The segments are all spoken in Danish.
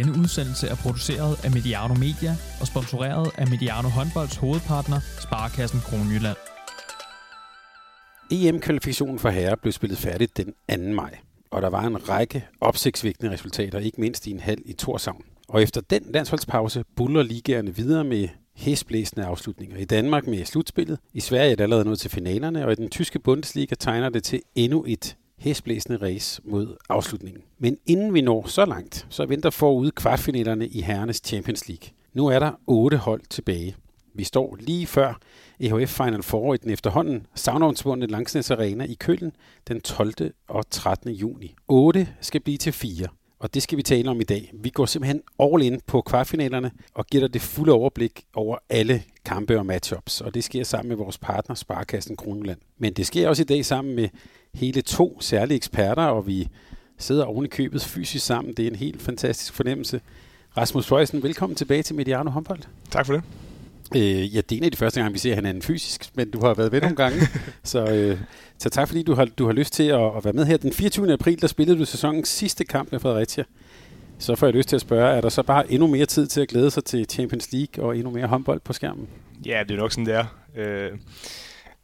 Denne udsendelse er produceret af Mediano Media og sponsoreret af Mediano Håndbolds hovedpartner, Sparkassen Kronjylland. EM-kvalifikationen for herrer blev spillet færdigt den 2. maj, og der var en række opsigtsvækkende resultater, ikke mindst i en halv i Torshavn. Og efter den landsholdspause buller ligaerne videre med hæsblæsende afslutninger. I Danmark med slutspillet, i Sverige er det allerede nået til finalerne, og i den tyske Bundesliga tegner det til endnu et hæsblæsende race mod afslutningen. Men inden vi når så langt, så venter forude kvartfinalerne i herrenes Champions League. Nu er der otte hold tilbage. Vi står lige før EHF Final Four i den efterhånden savnomsvundne Langsnes Arena i Køln den 12. og 13. juni. 8 skal blive til 4, og det skal vi tale om i dag. Vi går simpelthen all in på kvartfinalerne og giver dig det fulde overblik over alle kampe og matchups, og det sker sammen med vores partner Sparkassen Kronland. Men det sker også i dag sammen med hele to særlige eksperter, og vi sidder oven i købet fysisk sammen. Det er en helt fantastisk fornemmelse. Rasmus Frøjsen, velkommen tilbage til Mediano Håndbold. Tak for det. Øh, ja, det er en af de første gange, vi ser hinanden fysisk, men du har været med nogle gange. så, øh, så tak fordi du har, du har lyst til at, at være med her. Den 24. april, der spillede du sæsonens sidste kamp med Fredericia. Så får jeg lyst til at spørge, er der så bare endnu mere tid til at glæde sig til Champions League og endnu mere håndbold på skærmen? Ja, det er nok sådan, det er. Øh,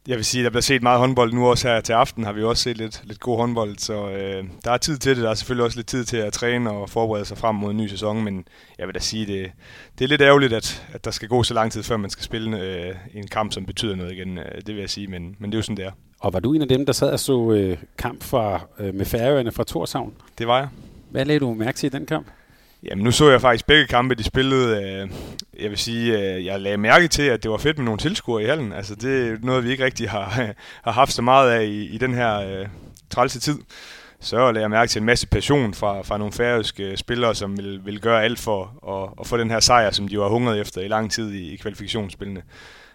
jeg vil sige, der bliver set meget håndbold nu også her til aften, har vi også set lidt, lidt god håndbold, så øh, der er tid til det. Der er selvfølgelig også lidt tid til at træne og forberede sig frem mod en ny sæson, men jeg vil da sige, det, det er lidt ærgerligt, at, at der skal gå så lang tid, før man skal spille øh, en kamp, som betyder noget igen. Øh, det vil jeg sige, men, men det er jo sådan, det er. Og var du en af dem, der sad og så øh, kamp fra, øh, med Færøerne fra Torshavn? Det var jeg. Hvad lagde du mærke til i den kamp? Jamen, nu så jeg faktisk begge kampe, de spillede. Øh, jeg vil sige, øh, jeg lagde mærke til, at det var fedt med nogle tilskuere i hallen. Altså, det er noget, vi ikke rigtig har, har haft så meget af i, i den her øh, trælse tid. Så lagde jeg mærke til en masse passion fra, fra nogle færøske øh, spillere, som vil, vil gøre alt for at, at få den her sejr, som de var hungret efter i lang tid i, i kvalifikationsspillene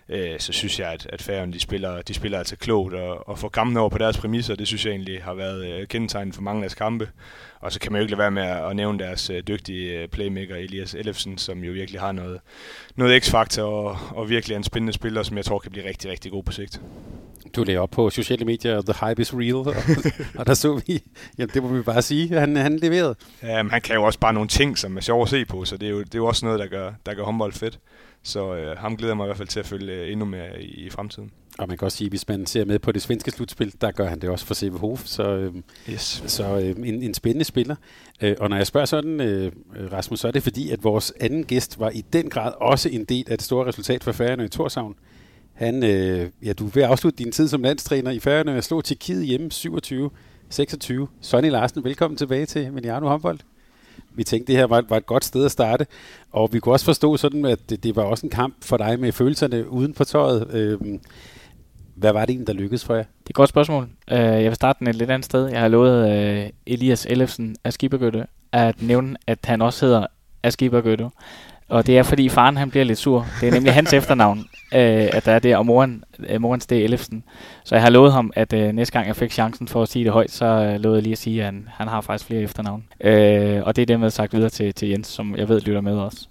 øh, så synes jeg, at, at Færøerne de spiller, de spiller altså klogt og, og får kampene over på deres præmisser. Det synes jeg egentlig har været øh, kendetegnet for mange af deres kampe. Og så kan man jo ikke lade være med at, at nævne deres øh, dygtige øh, playmaker Elias Ellefsen, som jo virkelig har noget, noget x-faktor og, og virkelig er en spændende spiller, som jeg tror kan blive rigtig, rigtig god på sigt. Du lagde op på sociale medier, The Hype is Real, og, og der så vi, jamen det må vi bare sige, han, han leverede. Ja, men han kan jo også bare nogle ting, som er sjov at se på, så det er jo, det er jo også noget, der gør, der gør håndbold fedt. Så øh, ham glæder mig i hvert fald til at følge øh, endnu mere i, i fremtiden. Og man kan også sige, hvis man ser med på det svenske slutspil, der gør han det også for CV Hof, så, øh, yes. så øh, en, en spændende spiller. Øh, og når jeg spørger sådan, øh, Rasmus, så er det fordi, at vores anden gæst var i den grad også en del af det store resultat for Færøerne i Torshavn. Han, øh, ja, du vil afslutte din tid som landstræner i Færøerne og slå Tjekkiet hjemme 27-26. Sonny Larsen, velkommen tilbage til Mediano Håndbold vi tænkte, det her var, var et godt sted at starte. Og vi kunne også forstå sådan, at det, det var også en kamp for dig med følelserne uden på tøjet. Øhm, hvad var det egentlig, der lykkedes for jer? Det er et godt spørgsmål. Uh, jeg vil starte den et lidt andet sted. Jeg har lovet uh, Elias Ellefsen af Skibbergøtte at nævne, at han også hedder af Askibergøtte. Og det er, fordi faren han bliver lidt sur. Det er nemlig hans efternavn, øh, at der er det, og moren, øh, morens det er Ellefsen. Så jeg har lovet ham, at øh, næste gang jeg fik chancen for at sige det højt, så øh, lovede jeg lige at sige, at han, han har faktisk flere efternavn. Øh, og det er dermed sagt videre til, til Jens, som jeg ved lytter med os.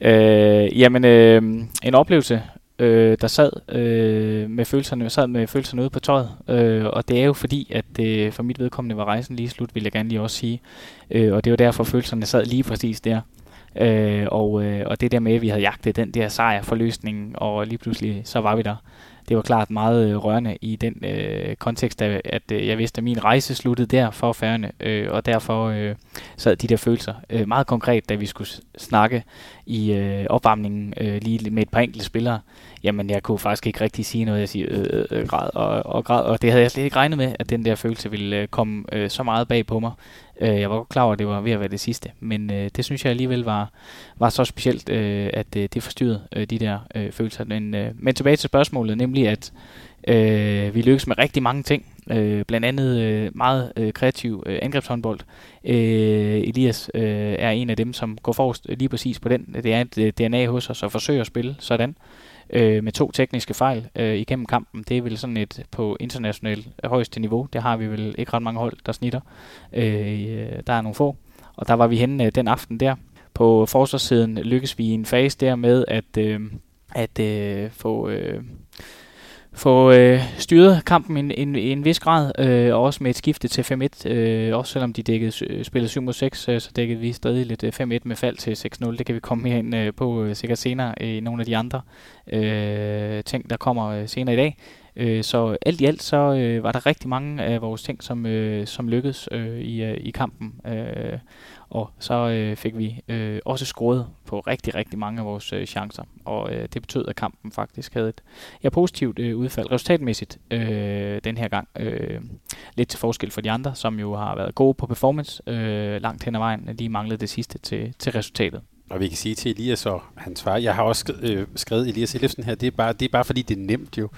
Øh, jamen, øh, en oplevelse, øh, der sad øh, med følelserne, sad med følelserne ude på tøjet. Øh, og det er jo fordi, at øh, for mit vedkommende var rejsen lige slut, vil jeg gerne lige også sige. Øh, og det var derfor følelserne sad lige præcis der. Øh, og, øh, og det der med, at vi havde jagtet den der sejr for løsningen, og lige pludselig så var vi der. Det var klart meget øh, rørende i den øh, kontekst, at, at øh, jeg vidste, at min rejse sluttede der for færgerne, øh, og derfor øh, sad de der følelser øh, meget konkret, da vi skulle snakke i øh, opvarmningen øh, lige med et par enkelte spillere. Jamen, jeg kunne faktisk ikke rigtig sige noget. Jeg siger øh, øh, øh, græd og, og græd, og det havde jeg slet ikke regnet med, at den der følelse ville øh, komme øh, så meget bag på mig. Øh, jeg var godt klar over, at det var ved at være det sidste, men øh, det synes jeg alligevel var, var så specielt, øh, at øh, det forstyrrede øh, de der øh, følelser. Men, øh, men tilbage til spørgsmålet, nemlig at øh, vi lykkedes med rigtig mange ting. Øh, blandt andet øh, meget øh, kreativ øh, angrebshåndbold. Øh, Elias øh, er en af dem, som går forrest øh, lige præcis på den. Det er et øh, DNA hos os at forsøger at spille sådan øh, Øh, med to tekniske fejl øh, igennem kampen. Det er vel sådan et på internationalt højeste niveau. Det har vi vel ikke ret mange hold, der snitter. Øh, der er nogle få. Og der var vi henne øh, den aften der. På forsvarssiden lykkes vi i en fase der med at, øh, at øh, få... Øh, få øh, styret kampen i en, en, en vis grad, øh, og også med et skifte til 5-1. Øh, også selvom de dækkede, spillede 7 6, øh, så dækkede vi stadig lidt øh, 5-1 med fald til 6-0. Det kan vi komme mere ind øh, på øh, sikkert senere øh, i nogle af de andre øh, ting, der kommer øh, senere i dag. Øh, så alt i alt så øh, var der rigtig mange af vores ting, som, øh, som lykkedes øh, i, øh, i kampen. Øh, og så øh, fik vi øh, også scoret på rigtig, rigtig mange af vores øh, chancer. Og øh, det betød, at kampen faktisk havde et ja, positivt øh, udfald resultatmæssigt øh, den her gang. Øh, lidt til forskel for de andre, som jo har været gode på performance øh, langt hen ad vejen. De manglede det sidste til, til resultatet. Og vi kan sige til Elias og hans far, jeg har også skrevet, øh, skrevet Elias Ellefsen her, det er, bare, det er bare fordi, det er nemt jo.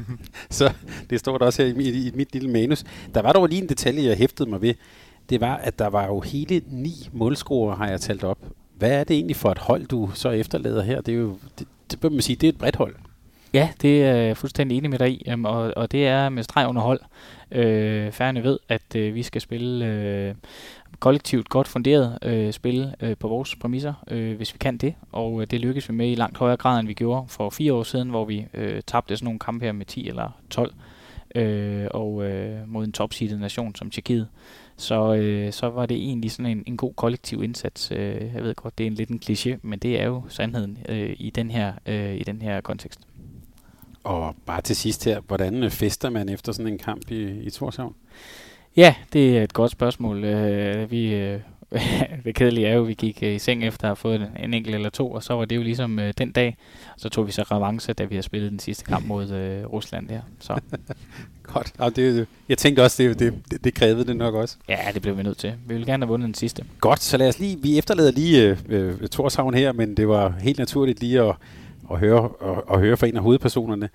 så det står der også her i, i, i mit lille manus. Der var dog lige en detalje, jeg hæftede mig ved. Det var, at der var jo hele ni målscorer, har jeg talt op. Hvad er det egentlig for et hold, du så efterlader her? Det er jo, det, det bør man sige, det er et bredt hold. Ja, det er jeg fuldstændig enig med dig i, og, og det er med streg under hold. Øh, færne ved, at øh, vi skal spille øh, kollektivt godt funderet øh, spil øh, på vores præmisser, øh, hvis vi kan det. Og øh, det lykkes vi med i langt højere grad, end vi gjorde for fire år siden, hvor vi øh, tabte sådan nogle kampe her med 10 eller 12 øh, og øh, mod en topseedet nation som Tjekkiet. Så, øh, så var det egentlig sådan en, en god kollektiv indsats. Øh, jeg ved godt, det er en lidt en kliché, men det er jo sandheden øh, i, den her, øh, i den her kontekst. Og bare til sidst her, hvordan fester man efter sådan en kamp i, i Torshavn? Ja, det er et godt spørgsmål. Øh, vi, øh, det kedelige er jo, at vi gik øh, i seng efter at have fået en enkelt eller to, og så var det jo ligesom øh, den dag. Så tog vi så revanche, da vi har spillet den sidste kamp mod øh, Rusland der. Så. Godt. Ja, det, jeg tænkte også, det, det, det, det krævede det nok også. Ja, det blev vi nødt til. Vi ville gerne have vundet den sidste. Godt, så lad os lige, vi efterlader lige øh, øh, Torshavn her, men det var helt naturligt lige at, at, høre, at, at høre fra en af hovedpersonerne.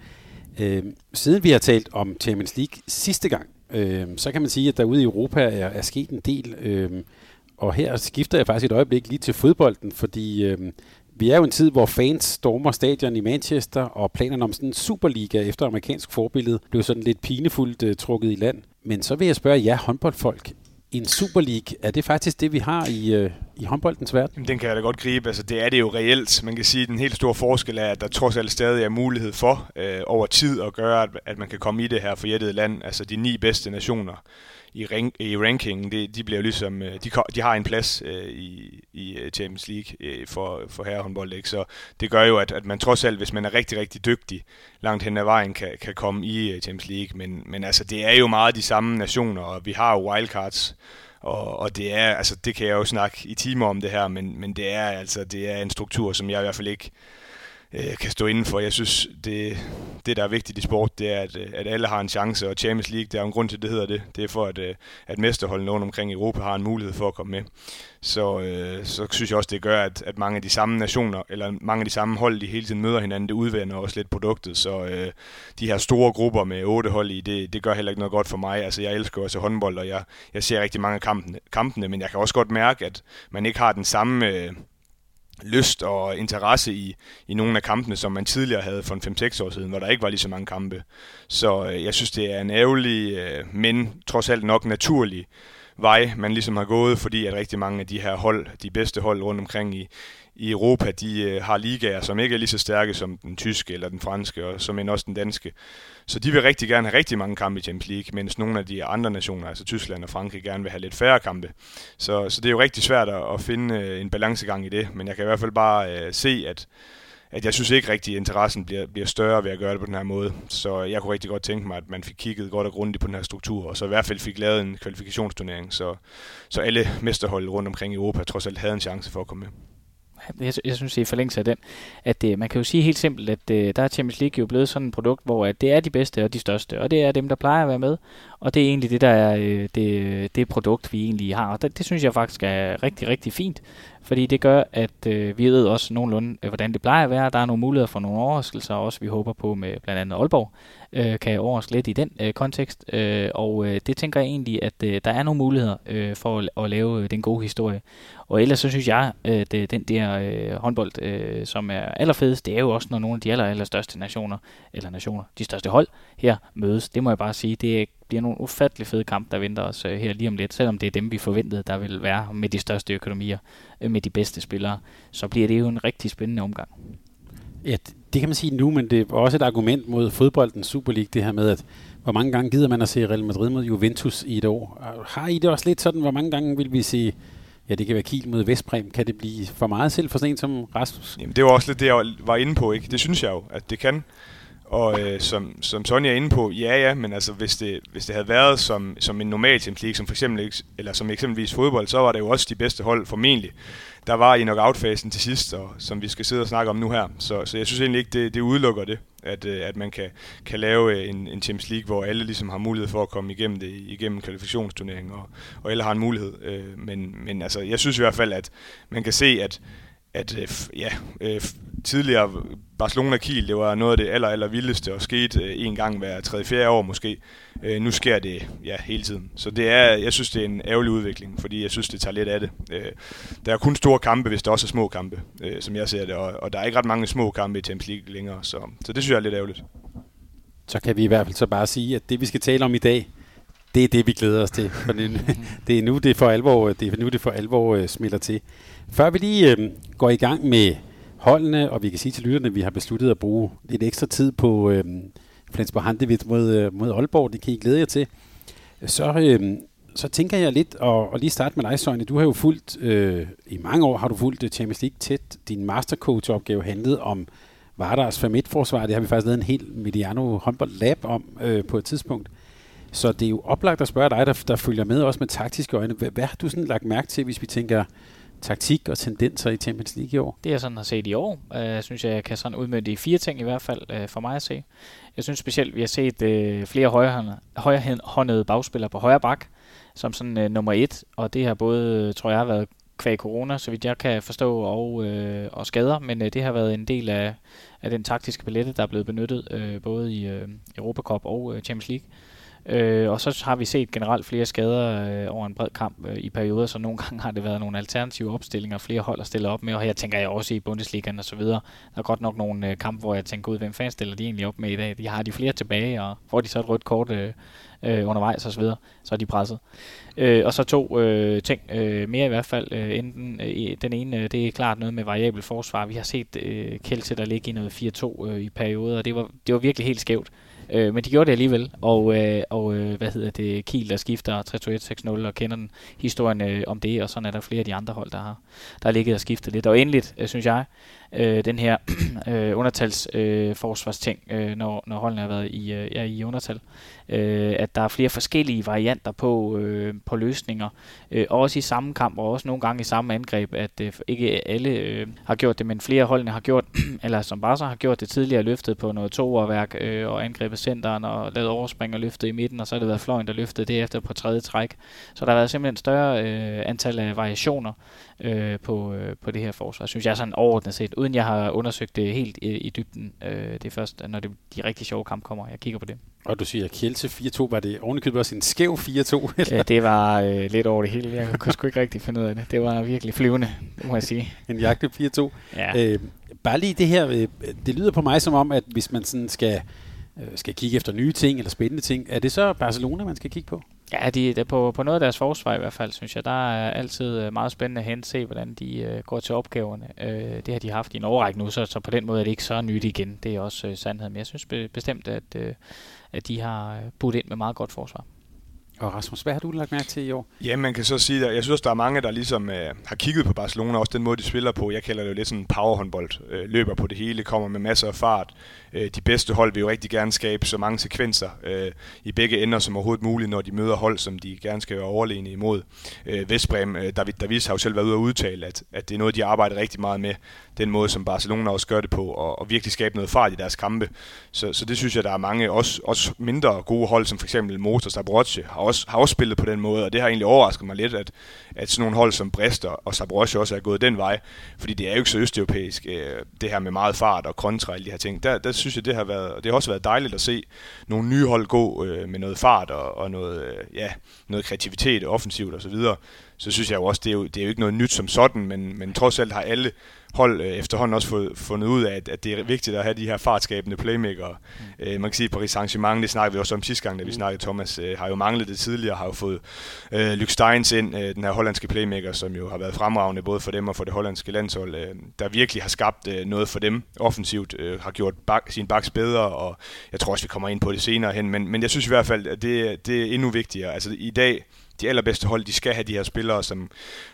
Øh, siden vi har talt om Champions League sidste gang, øh, så kan man sige, at derude i Europa er, er sket en del. Øh, og her skifter jeg faktisk et øjeblik lige til fodbolden, fordi øh, vi er jo en tid, hvor fans stormer stadion i Manchester, og planerne om sådan en Superliga efter amerikansk forbillede blev sådan lidt pinefuldt øh, trukket i land. Men så vil jeg spørge jer håndboldfolk, en Super League, er det faktisk det, vi har i, øh, i håndboldens verden? Den kan jeg da godt gribe. Altså, det er det jo reelt. Man kan sige, at den helt store forskel er, at der trods alt stadig er mulighed for øh, over tid at gøre, at, at man kan komme i det her forjættede land. Altså de ni bedste nationer i, rank, i rankingen, det, de bliver ligesom, øh, de, de har en plads øh, i, i øh, Champions League øh, for, for herrehåndbold, ikke? så det gør jo, at, at man trods alt, hvis man er rigtig, rigtig dygtig, langt hen ad vejen, kan, kan komme i øh, Champions League, men, men altså, det er jo meget de samme nationer, og vi har jo wildcards, og, og det er, altså det kan jeg jo snakke i timer om det her, men, men det er altså, det er en struktur, som jeg i hvert fald ikke øh, kan stå inden for. Jeg synes, det, det der er vigtigt i sport, det er, at, øh, at alle har en chance, og Champions League, det er jo en grund til, det hedder det. Det er for, at, øh, at mesterholdene rundt omkring i Europa har en mulighed for at komme med. Så, øh, så synes jeg også, det gør, at, at mange af de samme nationer, eller mange af de samme hold, de hele tiden møder hinanden, det udvender også lidt produktet. Så øh, de her store grupper med otte hold i, det, det gør heller ikke noget godt for mig. Altså, jeg elsker også håndbold, og jeg, jeg ser rigtig mange af kampene, kampene, men jeg kan også godt mærke, at man ikke har den samme... Øh, lyst og interesse i, i nogle af kampene, som man tidligere havde for en 5-6 år siden, hvor der ikke var lige så mange kampe. Så øh, jeg synes, det er en ærgerlig, øh, men trods alt nok naturlig vej, man ligesom har gået, fordi at rigtig mange af de her hold, de bedste hold rundt omkring i, i Europa, de øh, har ligaer, som ikke er lige så stærke som den tyske eller den franske, og som end også den danske. Så de vil rigtig gerne have rigtig mange kampe i Champions League, mens nogle af de andre nationer, altså Tyskland og Frankrig, gerne vil have lidt færre kampe. Så, så det er jo rigtig svært at, at finde øh, en balancegang i det, men jeg kan i hvert fald bare øh, se, at at jeg synes ikke rigtig, at interessen bliver, bliver større ved at gøre det på den her måde. Så jeg kunne rigtig godt tænke mig, at man fik kigget godt og grundigt på den her struktur, og så i hvert fald fik lavet en kvalifikationsturnering, så, så alle mesterhold rundt omkring i Europa trods alt havde en chance for at komme med jeg, jeg synes, det er i forlængelse af den, at øh, man kan jo sige helt simpelt, at øh, der er Champions League jo blevet sådan et produkt, hvor at det er de bedste og de største, og det er dem, der plejer at være med, og det er egentlig det, der er øh, det, øh, det produkt, vi egentlig har, og det, det synes jeg faktisk er rigtig, rigtig fint, fordi det gør, at øh, vi ved også nogenlunde, øh, hvordan det plejer at være. Der er nogle muligheder for nogle overraskelser, også vi håber på med blandt andet Aalborg, øh, kan overraske lidt i den øh, kontekst. Øh, og øh, det tænker jeg egentlig, at øh, der er nogle muligheder øh, for at, at lave øh, den gode historie. Og ellers så synes jeg, at det, den der øh, håndbold, øh, som er allerfedest, det er jo også, når nogle af de aller, aller største nationer, eller nationer, de største hold her mødes. Det må jeg bare sige, det bliver nogle ufattelig fede kampe, der venter os øh, her lige om lidt. Selvom det er dem, vi forventede, der vil være med de største økonomier, øh, med de bedste spillere, så bliver det jo en rigtig spændende omgang. Ja, det kan man sige nu, men det er også et argument mod fodboldens Super League, det her med, at hvor mange gange gider man at se Real Madrid mod Juventus i et år? Har I det også lidt sådan, hvor mange gange vil vi se, ja, det kan være Kiel mod Vestbrem, kan det blive for meget selv for sådan en som Rasmus? Jamen, det var også lidt det, jeg var inde på, ikke? Det synes jeg jo, at det kan. Og øh, som, som Sonja er inde på, ja ja, men altså hvis det, hvis det havde været som, som en normal Champions League, som for eksempel, eller som eksempelvis fodbold, så var det jo også de bedste hold formentlig, der var i knockout-fasen til sidst, og som vi skal sidde og snakke om nu her. Så, så jeg synes egentlig ikke, det, det udelukker det, at, øh, at man kan, kan lave øh, en, en Champions League, hvor alle ligesom har mulighed for at komme igennem det igennem kvalifikationsturneringen, og, og alle har en mulighed. Øh, men, men altså, jeg synes i hvert fald, at man kan se, at at øh, ja, øh, tidligere Barcelona Kiel, det var noget af det aller, aller vildeste, og skete øh, en gang hver tredje, fjerde år måske. Øh, nu sker det ja, hele tiden. Så det er, jeg synes, det er en ærgerlig udvikling, fordi jeg synes, det tager lidt af det. Øh, der er kun store kampe, hvis der også er små kampe, øh, som jeg ser det, og, og der er ikke ret mange små kampe i Champions League længere, så, så det synes jeg er lidt ærgerligt. Så kan vi i hvert fald så bare sige, at det vi skal tale om i dag, det er det, vi glæder os til. For det, det er nu, det for alvor, det er nu, det for alvor uh, til. Før vi lige øh, går i gang med holdene, og vi kan sige til lytterne, at vi har besluttet at bruge lidt ekstra tid på øh, Flensborg Handevidt mod, øh, mod Aalborg. Det kan I glæde jer til. Så, øh, så tænker jeg lidt, og, og lige starte med dig, Søjne. Du har jo fulgt, øh, i mange år har du fulgt øh, Champions League tæt. Din mastercoach-opgave handlede om Vardars 5 forsvar Det har vi faktisk lavet en helt Mediano håndbold lab om øh, på et tidspunkt. Så det er jo oplagt at spørge dig, der, der følger med også med taktiske øjne. Hvad, hvad har du sådan lagt mærke til, hvis vi tænker taktik og tendenser i Champions League i år? Det jeg sådan har set i år, øh, synes jeg, jeg kan sådan udmønte i fire ting i hvert fald øh, for mig at se. Jeg synes specielt, vi har set øh, flere højrehåndede bagspillere på højre bak, som sådan øh, nummer et, og det har både, tror jeg, har været kvæg corona, så vidt jeg kan forstå, og, øh, og skader, men øh, det har været en del af, af den taktiske palette, der er blevet benyttet øh, både i øh, Europacup og øh, Champions League. Øh, og så har vi set generelt flere skader øh, over en bred kamp øh, i perioder, så nogle gange har det været nogle alternative opstillinger, flere hold at stille op med, og her tænker jeg også i Bundesligaen og så videre. Der er godt nok nogle øh, kampe, hvor jeg tænker ud, hvem fanden stiller de egentlig op med i dag? De har de flere tilbage, og får de så et rødt kort øh, øh, undervejs og så videre, så er de presset. Øh, og så to øh, ting øh, mere i hvert fald. Øh, enten, øh, den ene, øh, det er klart noget med variabel forsvar. Vi har set øh, Kjeldse, der ligge i noget 4-2 øh, i perioder, og det var, det var virkelig helt skævt. Øh, men de gjorde det alligevel, og, øh, og øh, hvad hedder det, Kiel, der skifter 3-2-1-6-0 og kender den historien øh, om det, og sådan er der flere af de andre hold, der har, der har ligget og skiftet lidt. Og endeligt, øh, synes jeg, øh, den her øh, undertals øh, forsvarsting, øh, når, når holdene har været i, øh, ja, i undertal, øh, at der er flere forskellige varianter på, øh, på løsninger, øh, også i samme kamp, og også nogle gange i samme angreb, at øh, ikke alle øh, har gjort det, men flere holdene har gjort, eller som bare så har gjort det tidligere, løftet på noget toerværk øh, og angrebet centeren og lavet overspring og løftet i midten, og så har det været fløjen, der løftede det efter på tredje træk. Så der har været simpelthen større øh, antal af variationer øh, på, øh, på det her forsvar, synes jeg sådan overordnet set, uden jeg har undersøgt det helt i, i dybden. Øh, det er først, når det, de rigtig sjove kamp kommer, jeg kigger på det. Og du siger Kjelse 4-2, var det ovenikøbet også en skæv 4-2? ja, det var øh, lidt over det hele. Jeg kunne sgu ikke rigtig finde ud af det. Det var virkelig flyvende, må jeg sige. en jagte 4-2. Ja. Øh, bare lige det her, øh, det lyder på mig som om, at hvis man sådan skal, øh, skal kigge efter nye ting eller spændende ting, er det så Barcelona, man skal kigge på? Ja, de, de, på, på noget af deres forsvar i hvert fald, synes jeg, der er altid øh, meget spændende at hente, se hvordan de øh, går til opgaverne. Øh, det har de haft i en overrække nu, så, så på den måde er det ikke så nyt igen. Det er også øh, sandheden. Men jeg synes be, bestemt, at, øh, at de har øh, budt ind med meget godt forsvar. Og Rasmus, hvad har du lagt mærke til i år? Ja, man kan så sige, at jeg synes, der er mange, der ligesom øh, har kigget på Barcelona, også den måde, de spiller på. Jeg kalder det jo lidt sådan powerhåndbold. Øh, løber på det hele, kommer med masser af fart. Øh, de bedste hold vil jo rigtig gerne skabe så mange sekvenser øh, i begge ender som overhovedet muligt, når de møder hold, som de gerne skal være overlegne imod. Øh, Vestbrem, øh, David Davis har jo selv været ude at udtale, at, at det er noget, de arbejder rigtig meget med. Den måde, som Barcelona også gør det på, og, og virkelig skabe noget fart i deres kampe. Så, så det synes jeg, der er mange, også, også mindre gode hold, som for eksempel Motors Zabrocce, har også, har også spillet på den måde, og det har egentlig overrasket mig lidt, at, at sådan nogle hold som Brest og Zabrocce også er gået den vej, fordi det er jo ikke så østeuropæisk, øh, det her med meget fart og kontra og alle de her ting. Der, der synes jeg, det har været, det har også været dejligt at se nogle nye hold gå øh, med noget fart og, og noget, øh, ja, noget kreativitet offensivt osv. Så, videre. så synes jeg jo også, det er jo, det er jo ikke noget nyt som sådan, men, men trods alt har alle hold øh, efterhånden også fået, fundet ud af, at, at det er vigtigt at have de her fartskabende playmaker. Mm. Øh, man kan sige, at Paris Saint-Germain, det snakkede vi også om sidste gang, da vi mm. snakkede, Thomas, øh, har jo manglet det tidligere, har jo fået øh, Luke Steins ind, øh, den her hollandske playmaker, som jo har været fremragende både for dem og for det hollandske landshold, øh, der virkelig har skabt øh, noget for dem offensivt, øh, har gjort bak, sin baks bedre, og jeg tror også, vi kommer ind på det senere hen, men, men jeg synes i hvert fald, at det, det er endnu vigtigere. Altså i dag, de allerbedste hold, de skal have de her spillere, som,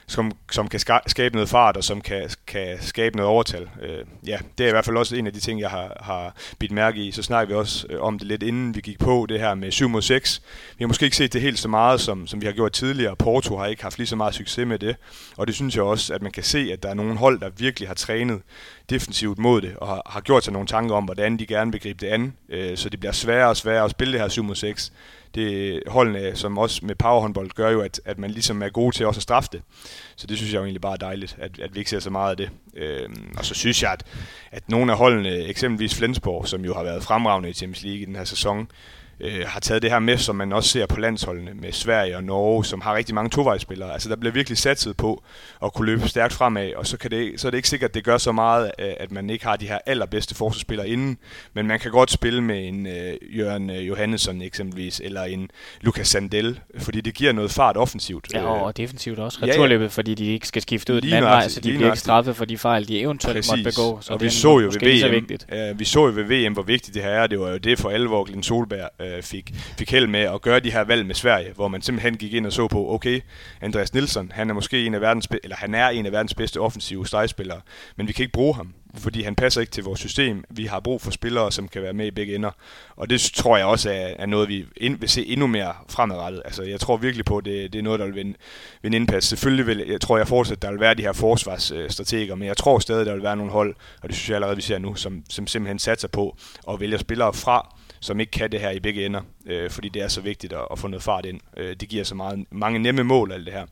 som, som kan skabe noget fart, og som kan, kan skabe noget overtal. Øh, ja, det er i hvert fald også en af de ting, jeg har, har bidt mærke i. Så snakker vi også øh, om det lidt inden vi gik på, det her med 7 mod 6. Vi har måske ikke set det helt så meget, som, som vi har gjort tidligere. Porto har ikke haft lige så meget succes med det, og det synes jeg også, at man kan se, at der er nogle hold, der virkelig har trænet defensivt mod det, og har, har gjort sig nogle tanker om, hvordan de gerne vil gribe det an, øh, så det bliver sværere og sværere at spille det her 7 mod 6 det holdene, som også med powerhåndbold, gør jo, at, at man ligesom er god til også at straffe det. Så det synes jeg jo egentlig bare er dejligt, at, at vi ikke ser så meget af det. Øh, og så synes jeg, at, at nogle af holdene, eksempelvis Flensborg, som jo har været fremragende i Champions League i den her sæson, øh, har taget det her med, som man også ser på landsholdene med Sverige og Norge, som har rigtig mange tovejsspillere. Altså der bliver virkelig satset på at kunne løbe stærkt fremad, og så, kan det, så er det ikke sikkert, at det gør så meget, øh, at man ikke har de her allerbedste forsvarsspillere inden, men man kan godt spille med en øh, Jørgen øh, Johannesson eksempelvis, eller en Lukas Sandel, fordi det giver noget fart offensivt. Ja, og øh, defensivt også returløbet, ja, ja. fordi de ikke skal skifte ud den anden vej, så de bliver ikke straffet for de fejl, de eventuelt Præcis. måtte begå. Så og vi så jo ved VM, vigtigt. Uh, vi så jo ved VM, hvor vigtigt det her er. Det var jo det for alvor, Glenn Solberg uh, øh, fik, fik held med at gøre de her valg med Sverige, hvor man simpelthen gik ind og så på, okay, Andreas Nilsson, han er måske en af verdens, eller han er en af verdens bedste offensive stregspillere, men vi kan ikke bruge ham, fordi han passer ikke til vores system. Vi har brug for spillere, som kan være med i begge ender, og det tror jeg også er, er noget, vi ind, vil se endnu mere fremadrettet. Altså, jeg tror virkelig på, at det, det er noget, der vil vinde, vinde indpas. Selvfølgelig vil, jeg tror jeg fortsat, der vil være de her forsvarsstrateger, men jeg tror stadig, der vil være nogle hold, og det synes jeg allerede, vi ser nu, som, som simpelthen satser på at vælge spillere fra, som ikke kan det her i begge ender, øh, fordi det er så vigtigt at, at få noget fart ind. Øh, det giver så meget, mange nemme mål, alt det her.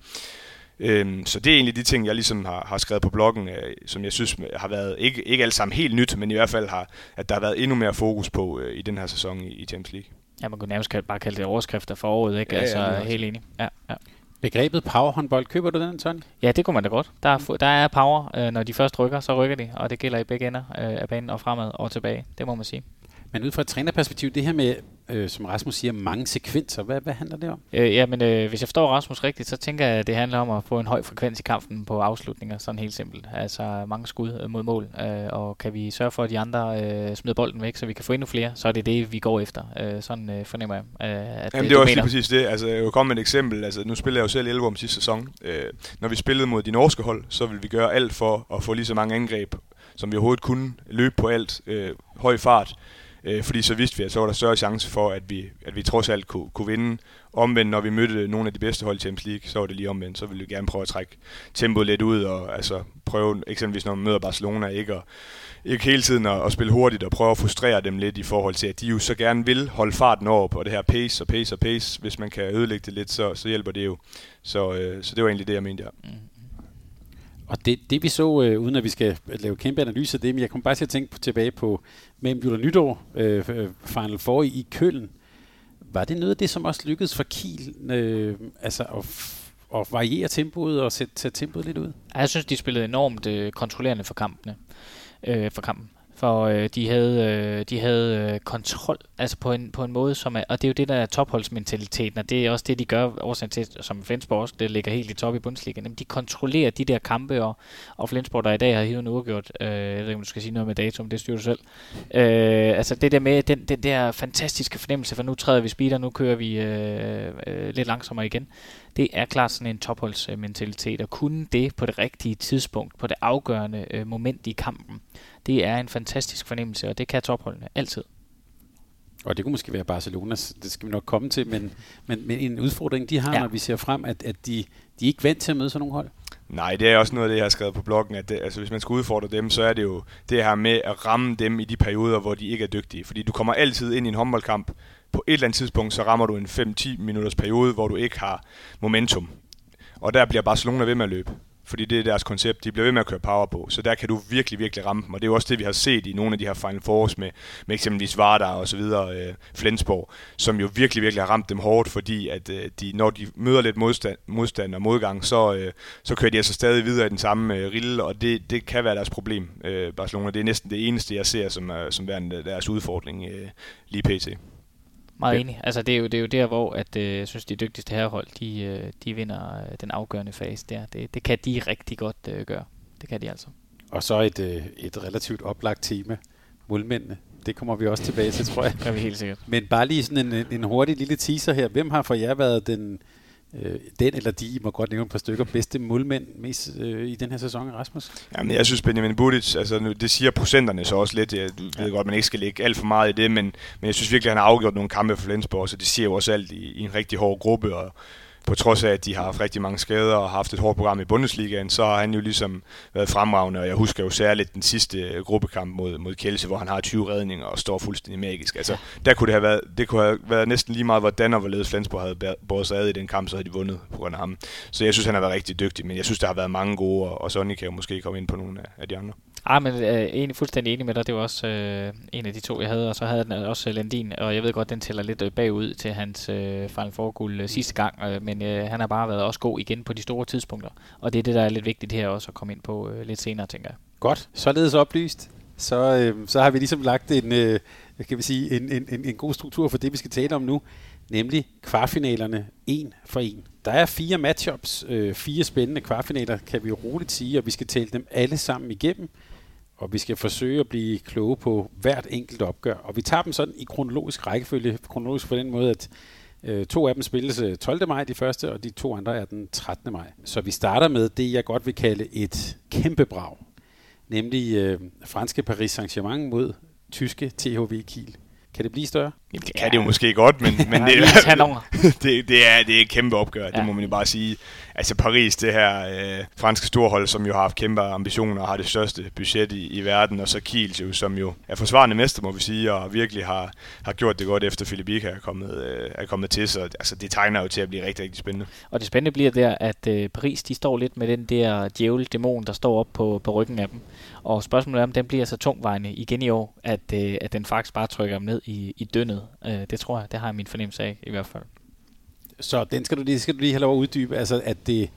Øh, så det er egentlig de ting, jeg ligesom har, har skrevet på bloggen, øh, som jeg synes har været, ikke, ikke alt sammen helt nyt, men i hvert fald har, at der har været endnu mere fokus på øh, i den her sæson i, i Champions League. Ja, man kunne nærmest bare kalde det overskrifter for året, ikke? Ja, altså, ja, helt enig. Ja, ja. Begrebet powerhåndbold, køber du den, Tony? Ja, det kunne man da godt. Der er, der er power, øh, når de først rykker, så rykker de, og det gælder i begge ender øh, af banen og fremad og tilbage. Det må man sige. Men ud fra et trænerperspektiv, det her med, øh, som Rasmus siger, mange sekvenser, hvad, hvad handler det om? Øh, ja, men øh, hvis jeg forstår Rasmus rigtigt, så tænker jeg, at det handler om at få en høj frekvens i kampen på afslutninger, sådan helt simpelt. Altså mange skud øh, mod mål, øh, og kan vi sørge for, at de andre øh, smider bolden væk, så vi kan få endnu flere, så er det det, vi går efter. Øh, sådan øh, fornemmer jeg, øh, at Jamen, det er også lige præcis det. Altså, jeg vil komme med et eksempel. Altså, nu spiller jeg jo selv 11 om sidste sæson. Øh, når vi spillede mod de norske hold, så vil vi gøre alt for at få lige så mange angreb, som vi overhovedet kunne løbe på alt, øh, høj fart, Øh, fordi så vidste vi, at så var der større chance for, at vi, at vi trods alt kunne, kunne vinde. Omvendt, når vi mødte nogle af de bedste hold i Champions League, så var det lige omvendt. Så ville vi gerne prøve at trække tempoet lidt ud, og altså prøve, eksempelvis når man møder Barcelona, ikke og, ikke hele tiden at, at spille hurtigt og prøve at frustrere dem lidt i forhold til, at de jo så gerne vil holde farten over på det her pace og pace og pace. Hvis man kan ødelægge det lidt, så, så hjælper det jo. Så, øh, så det var egentlig det, jeg mente, ja. Mm. Og det, det vi så, øh, uden at vi skal lave kæmpe analyse af det, men jeg kom bare til at tænke på, tilbage på mellem jul og nytår, øh, øh, Final Four i, i Køln. Var det noget af det, som også lykkedes for Kiel, øh, altså at, at variere tempoet og sætte, sætte tempoet lidt ud? Jeg synes, de spillede enormt øh, kontrollerende for kampene. Øh, for kampen for øh, de havde, øh, de havde øh, kontrol, altså på en, på en måde, som er, og det er jo det, der er topholdsmentaliteten, og det er også det, de gør, årsagen til, som Flensborg også, det ligger helt i top i Bundesliga, Jamen, de kontrollerer de der kampe, og, og Flensborg, der i dag har hivet en uafgjort, øh, jeg ved ikke, om du skal sige noget med datum, det styrer du selv, øh, altså det der med, den, den der fantastiske fornemmelse, for nu træder vi speeder, nu kører vi øh, øh, lidt langsommere igen, det er klart sådan en topholdsmentalitet, at kunne det på det rigtige tidspunkt, på det afgørende øh, moment i kampen, det er en fantastisk fornemmelse, og det kan topholdene altid. Og det kunne måske være Barcelona, det skal vi nok komme til, men, men, men en udfordring, de har, ja. når vi ser frem, at, at de, de er ikke vant til at møde sådan nogle hold. Nej, det er også noget af det, jeg har skrevet på bloggen, at det, altså, hvis man skal udfordre dem, så er det jo det her med at ramme dem i de perioder, hvor de ikke er dygtige. Fordi du kommer altid ind i en håndboldkamp, på et eller andet tidspunkt, så rammer du en 5-10 minutters periode, hvor du ikke har momentum. Og der bliver Barcelona ved med at løbe fordi det er deres koncept. De bliver ved med at køre power på, så der kan du virkelig, virkelig ramme dem. Og det er jo også det, vi har set i nogle af de her Final Fours med, med eksempelvis Vardar og så videre, øh, Flensborg, som jo virkelig, virkelig har ramt dem hårdt, fordi at øh, de, når de møder lidt modstand, modstand og modgang, så, øh, så kører de altså stadig videre i den samme øh, rille, og det, det kan være deres problem, øh, Barcelona. Det er næsten det eneste, jeg ser som, øh, som værende deres udfordring øh, lige pt. Meget okay. enig. Altså, det er jo, det er jo der, hvor at, øh, jeg synes, de dygtigste herrehold, de, øh, de vinder øh, den afgørende fase der. Det, det kan de rigtig godt øh, gøre. Det kan de altså. Og så et, øh, et relativt oplagt tema. Målmændene. Det kommer vi også tilbage til, tror jeg. Det kan vi helt sikkert. Men bare lige sådan en, en hurtig lille teaser her. Hvem har for jer været den, øh, den eller de, I må godt nævne et par stykker, bedste målmænd mest øh, i den her sæson, Rasmus? Jamen, jeg synes, Benjamin Budic, altså nu, det siger procenterne så også lidt. Jeg ved godt, man ikke skal lægge alt for meget i det, men, men jeg synes virkelig, at han har afgjort nogle kampe for Flensborg, så det siger jo også alt i, i en rigtig hård gruppe, og på trods af, at de har haft rigtig mange skader og haft et hårdt program i Bundesligaen, så har han jo ligesom været fremragende, og jeg husker jo særligt den sidste øh, gruppekamp mod, mod Kjelse, hvor han har 20 redninger og står fuldstændig magisk. Altså, der kunne det have været, det kunne have været næsten lige meget, hvordan og hvorledes Flensborg havde båret sig ad i den kamp, så havde de vundet på grund af ham. Så jeg synes, han har været rigtig dygtig, men jeg synes, der har været mange gode, og Sonny kan jo måske komme ind på nogle af de andre. Ah, men øh, er enig, fuldstændig enig med dig. Det var også øh, en af de to, jeg havde. Og så havde den også øh, Landin, og jeg ved godt, den tæller lidt øh, bagud til hans øh, Final Four øh, sidste gang. Øh, men øh, han har bare været også god igen på de store tidspunkter. Og det er det, der er lidt vigtigt her også at komme ind på øh, lidt senere, tænker jeg. Godt. Således oplyst. Så, øh, så har vi ligesom lagt en, øh, kan vi sige, en, en, en, en god struktur for det, vi skal tale om nu. Nemlig kvartfinalerne en for en. Der er fire matchups, øh, fire spændende kvartfinaler, kan vi roligt sige, og vi skal tale dem alle sammen igennem og vi skal forsøge at blive kloge på hvert enkelt opgør. Og vi tager dem sådan i kronologisk rækkefølge, kronologisk på den måde, at øh, to af dem spilles 12. Øh, maj, de første, og de to andre er den 13. maj. Så vi starter med det, jeg godt vil kalde et kæmpe brag, nemlig øh, franske Paris Saint-Germain mod tyske THV Kiel. Kan det blive større? Jamen, det kan ja. det jo måske godt, men, men det, er, det, det, er, det er et kæmpe opgør, ja. det må man jo bare sige. Altså Paris, det her øh, franske storhold, som jo har haft kæmpe ambitioner og har det største budget i, i verden, og så Kiel, jo, som jo er forsvarende mester, må vi sige, og virkelig har, har gjort det godt efter Filipika er kommet, øh, er kommet til, så altså, det tegner jo til at blive rigtig, rigtig spændende. Og det spændende bliver der, at øh, Paris, de står lidt med den der djævel-dæmon, der står op på, på ryggen af dem. Og spørgsmålet er, om den bliver så tungvejende igen i år, at, øh, at den faktisk bare trykker dem ned i, i dønnet. Øh, det tror jeg, det har jeg min fornemmelse af i hvert fald. Så den skal du lige, skal du lige have lov at uddybe, altså at, det,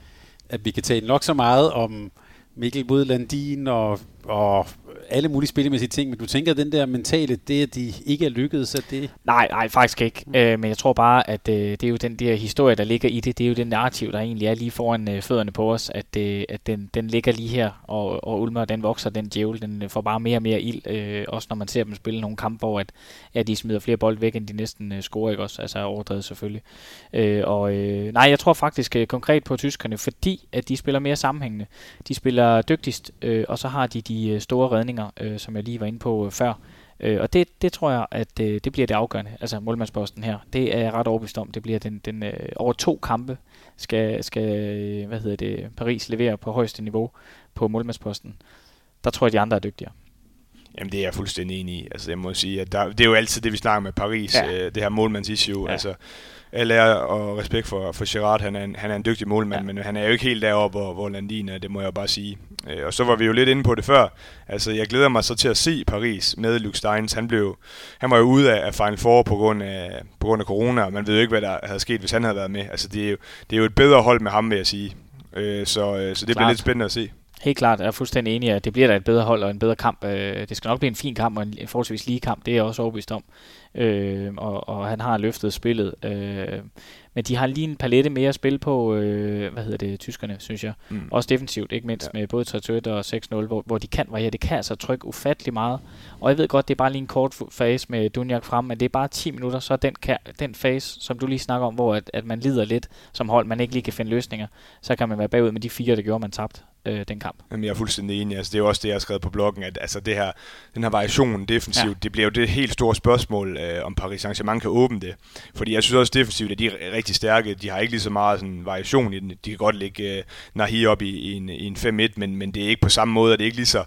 at vi kan tale nok så meget om Mikkel Budlandin og, og alle mulige spillemæssige ting, men du tænker, at den der mentale, det at de ikke er lykkedes, så det... Nej, nej, faktisk ikke. Mm. Øh, men jeg tror bare, at øh, det er jo den der historie, der ligger i det. Det er jo den narrativ, der egentlig er lige foran øh, fødderne på os, at, øh, at den, den ligger lige her, og, og Ulmer, den vokser, den djævel, den får bare mere og mere ild, øh, også når man ser dem spille nogle kampe, hvor at, at de smider flere bold væk, end de næsten øh, scorer, ikke også? Altså overdrevet selvfølgelig. Øh, og øh, nej, jeg tror faktisk øh, konkret på tyskerne, fordi at de spiller mere sammenhængende. De spiller dygtigst, øh, og så har de de øh, store redninger, øh, som jeg lige var inde på øh, før. Øh, og det, det tror jeg, at øh, det bliver det afgørende, altså målmandsposten her. Det er jeg ret overbevist om. Det bliver den, den øh, over to kampe skal, skal øh, hvad hedder det, Paris levere på højeste niveau på målmandsposten. Der tror jeg, de andre er dygtigere. Jamen det er jeg fuldstændig enig i. Altså jeg må sige, at der, det er jo altid det, vi snakker med Paris, ja. øh, det her målmandsissue. Ja. Altså, al ære og respekt for, for Gerard, han er, en, han er en dygtig målmand, ja. men han er jo ikke helt deroppe, hvor, hvor Landin er, det må jeg bare sige. Øh, og så var vi jo lidt inde på det før. Altså, jeg glæder mig så til at se Paris med Luke Steins. Han, blev, han var jo ude af, af Final Four på grund af, på grund af corona, og man ved jo ikke, hvad der havde sket, hvis han havde været med. Altså, det er jo, det er jo et bedre hold med ham, vil jeg sige. Øh, så, øh, så det Klart. bliver lidt spændende at se. Helt klart, jeg er fuldstændig enig, at det bliver da et bedre hold og en bedre kamp. Øh, det skal nok blive en fin kamp og en forholdsvis lige kamp, det er jeg også overbevist om. Øh, og, og han har løftet spillet. Øh, men de har lige en palette mere at spille på, øh, hvad hedder det, tyskerne, synes jeg. Mm. Også defensivt, ikke mindst ja. med både 3 og 6-0, hvor, hvor de kan variere. Det kan altså trykke ufattelig meget. Og jeg ved godt, det er bare lige en kort fase med Dunjak frem, men det er bare 10 minutter, så den, kan, den fase, som du lige snakker om, hvor at, at man lider lidt som hold, man ikke lige kan finde løsninger, så kan man være bagud med de fire, der gjorde, man tabt øh, den kamp. Jamen, jeg er fuldstændig enig. Altså, det er jo også det, jeg har skrevet på bloggen, at altså, det her, den her variation defensivt, ja. det bliver jo det helt store spørgsmål, øh, om Paris Saint-Germain kan åbne det. Fordi jeg synes også defensivt, at de er rigtig stærke. De har ikke lige så meget sådan, variation i den. De kan godt lægge øh, Nahi op i, i en, i en 5-1, men, men det er ikke på samme måde, at det er ikke lige så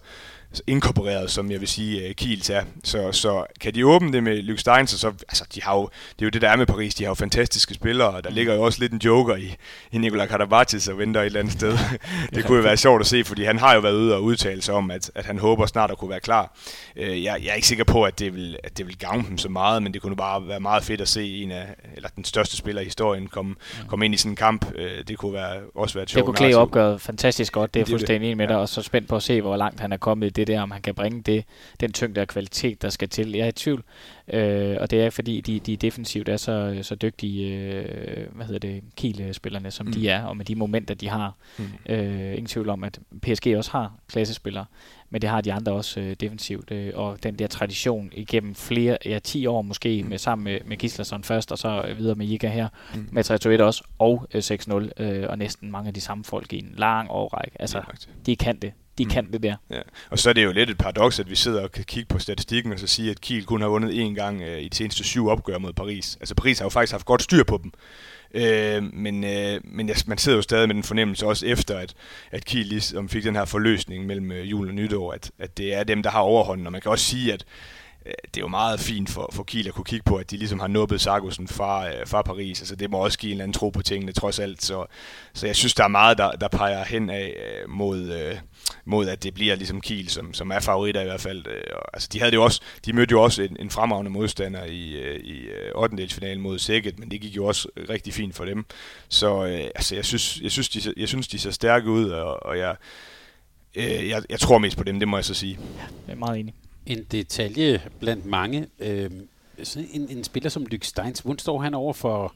inkorporeret, som jeg vil sige, uh, Kiels er. Så, så kan de åbne det med Luke Stein, så, så altså, de har jo, det er jo det, der er med Paris. De har jo fantastiske spillere, og der mm. ligger jo også lidt en joker i, i Nikola Karabatis og venter et eller andet sted. det kunne jo være sjovt at se, fordi han har jo været ude og udtale sig om, at, at han håber snart at kunne være klar. Uh, jeg, jeg er ikke sikker på, at det, vil, at det vil gavne dem så meget, men det kunne bare være meget fedt at se en af, eller den største spiller i historien komme, mm. komme ind i sådan en kamp. Uh, det kunne være, også være sjovt Det kunne klæde opgøret fantastisk godt, det er fuldstændig enig med dig, og så spændt på at se, hvor langt han er kommet i det der, om han kan bringe det, den tyngde og kvalitet, der skal til. Jeg er i tvivl, øh, og det er fordi, de, de defensivt er så, så dygtige, øh, hvad hedder det, Kiel-spillerne, som mm. de er, og med de momenter, de har. Mm. Øh, ingen tvivl om, at PSG også har klassespillere, men det har de andre også øh, defensivt, øh, og den der tradition igennem flere, ja 10 år måske, mm. med sammen med, med Gislason først, og så videre med Iga her, mm. med 3-2-1 også, og øh, 6-0, øh, og næsten mange af de samme folk i en lang årrække. Altså, de kan det de mm. kan det der. Ja. Og så er det jo lidt et paradoks, at vi sidder og kan kigge på statistikken og så sige, at Kiel kun har vundet én gang øh, i de seneste syv opgør mod Paris. Altså Paris har jo faktisk haft godt styr på dem. Øh, men øh, men ja, man sidder jo stadig med den fornemmelse, også efter at, at Kiel ligesom fik den her forløsning mellem øh, jul og nytår, at, at det er dem, der har overhånden. Og man kan også sige, at Øh, det er jo meget fint for, for Kiel at kunne kigge på, at de ligesom har nubbet Sargussen fra, øh, fra Paris. Altså det må også give en eller anden tro på tingene, trods alt. Så, så jeg synes, der er meget, der, der peger hen af øh, mod, øh, mod, at det bliver ligesom Kiel, som, som er favoritter i hvert fald. Øh, altså de, havde det jo også, de mødte jo også en, en fremragende modstander i, øh, i øh, 8. mod Sækket, men det gik jo også rigtig fint for dem. Så øh, altså, jeg, synes, jeg, synes, de, jeg synes, de ser stærke ud, og, og jeg, øh, jeg, jeg tror mest på dem, det må jeg så sige. Ja, jeg er meget enig. En detalje blandt mange. Øh, sådan en, en spiller som Lyk Steins, hvordan står han over for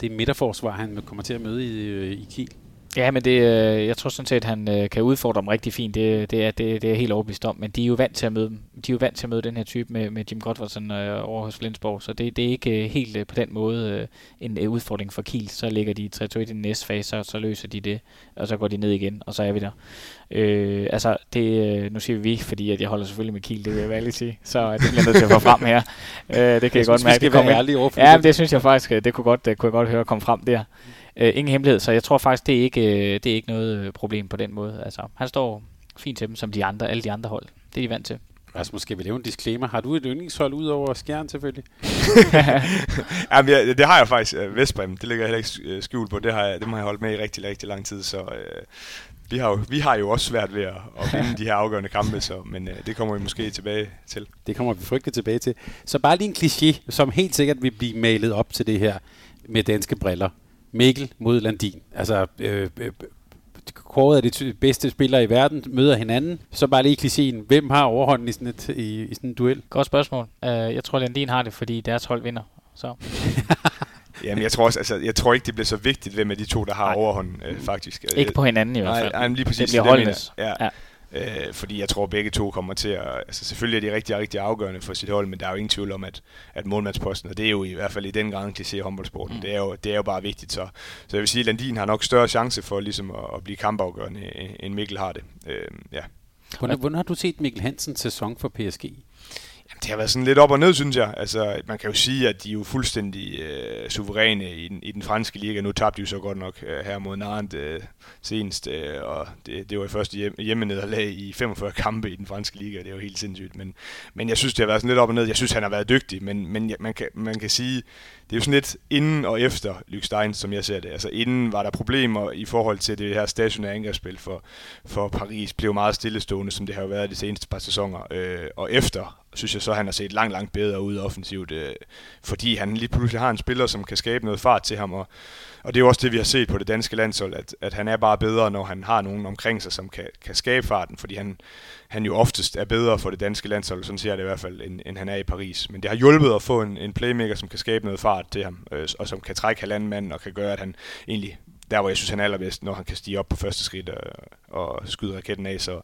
det midterforsvar, han kommer til at møde i, øh, i Kiel? Ja, men det, øh, jeg tror sådan set, at han øh, kan udfordre dem rigtig fint. Det, det, er, det, det er helt overbevist om. Men de er jo vant til at møde dem. De er jo vant til at møde den her type med, med Jim Godfredsen øh, over hos Flensborg. Så det, det er ikke øh, helt øh, på den måde øh, en øh, udfordring for Kiel. Så ligger de 3-2 i den næste fase, så, så løser de det. Og så går de ned igen, og så er vi der. Øh, altså, det, nu siger vi fordi at jeg holder selvfølgelig med Kiel, det vil jeg være sige. Så det bliver nødt til at få frem her. Øh, det kan jeg, jeg godt mærke. Vi skal være ærlige over Ja, det. det synes jeg faktisk, det kunne godt, det kunne jeg godt høre komme frem der. Øh, ingen hemmelighed, så jeg tror faktisk, det er ikke, øh, det er ikke noget øh, problem på den måde. Altså, han står fint til dem, som de andre, alle de andre hold. Det er de vant til. Rasmus, skal vi lave en disclaimer? Har du et yndlingshold ud over skjern selvfølgelig? Jamen, ja, det har jeg faktisk. Vestbrem, det ligger jeg heller ikke skjult på. Det har jeg, det har jeg holdt med i rigtig, rigtig lang tid, så øh, vi, har jo, vi har jo også svært ved at, at vinde de her afgørende kampe, så, men øh, det kommer vi måske tilbage til. Det kommer vi frygteligt tilbage til. Så bare lige en kliché, som helt sikkert vil blive malet op til det her med danske briller. Mikkel mod Landin. Altså, øh, øh, kåret af de bedste spillere i verden møder hinanden. Så bare lige klichéen. Hvem har overhånden i sådan, et, i, i sådan en duel? Godt spørgsmål. Uh, jeg tror, Landin har det, fordi deres hold vinder. Så. Jamen, jeg tror også, altså, jeg tror ikke, det bliver så vigtigt, hvem af de to, der har overhånden, øh, faktisk. Ikke på hinanden i hvert fald. Nej, lige præcis. Det bliver holdenes. Ja. ja. Øh, fordi jeg tror, at begge to kommer til at... Altså selvfølgelig er de rigtig, rigtig afgørende for sit hold, men der er jo ingen tvivl om, at, at målmandsposten, og det er jo i hvert fald i den grad en kliché i håndboldsporten, mm. det, er jo, det er jo bare vigtigt. Så, så jeg vil sige, at Landin har nok større chance for ligesom at, at blive kampafgørende, end Mikkel har det. Øh, ja. Hvordan, hvordan har du set Mikkel Hansens sæson for PSG? Det har været sådan lidt op og ned, synes jeg. Altså, man kan jo sige, at de er jo fuldstændig øh, suveræne i den, i den franske liga. Nu tabte de jo så godt nok øh, her mod Nantes øh, senest, øh, og det, det var i første hjem, hjemmenederlag i 45 kampe i den franske liga. Det er jo helt sindssygt. Men, men jeg synes, det har været sådan lidt op og ned. Jeg synes, han har været dygtig, men, men man, kan, man kan sige, det er jo sådan lidt inden og efter Lykstein, som jeg ser det. Altså inden var der problemer i forhold til det her stationære angrebsspil for, for Paris. Blev meget stillestående, som det har jo været de seneste par sæsoner. Øh, og efter synes jeg så, at han har set langt, langt bedre ud offensivt, øh, fordi han lige pludselig har en spiller, som kan skabe noget fart til ham, og, og det er jo også det, vi har set på det danske landshold, at, at han er bare bedre, når han har nogen omkring sig, som kan, kan skabe farten, fordi han, han jo oftest er bedre for det danske landshold, sådan ser jeg det i hvert fald, end, end han er i Paris. Men det har hjulpet at få en, en playmaker, som kan skabe noget fart til ham, øh, og som kan trække halvanden mand, og kan gøre, at han egentlig der hvor jeg synes, han er allerbedst, når han kan stige op på første skridt øh, og, og skyde raketten af. Så,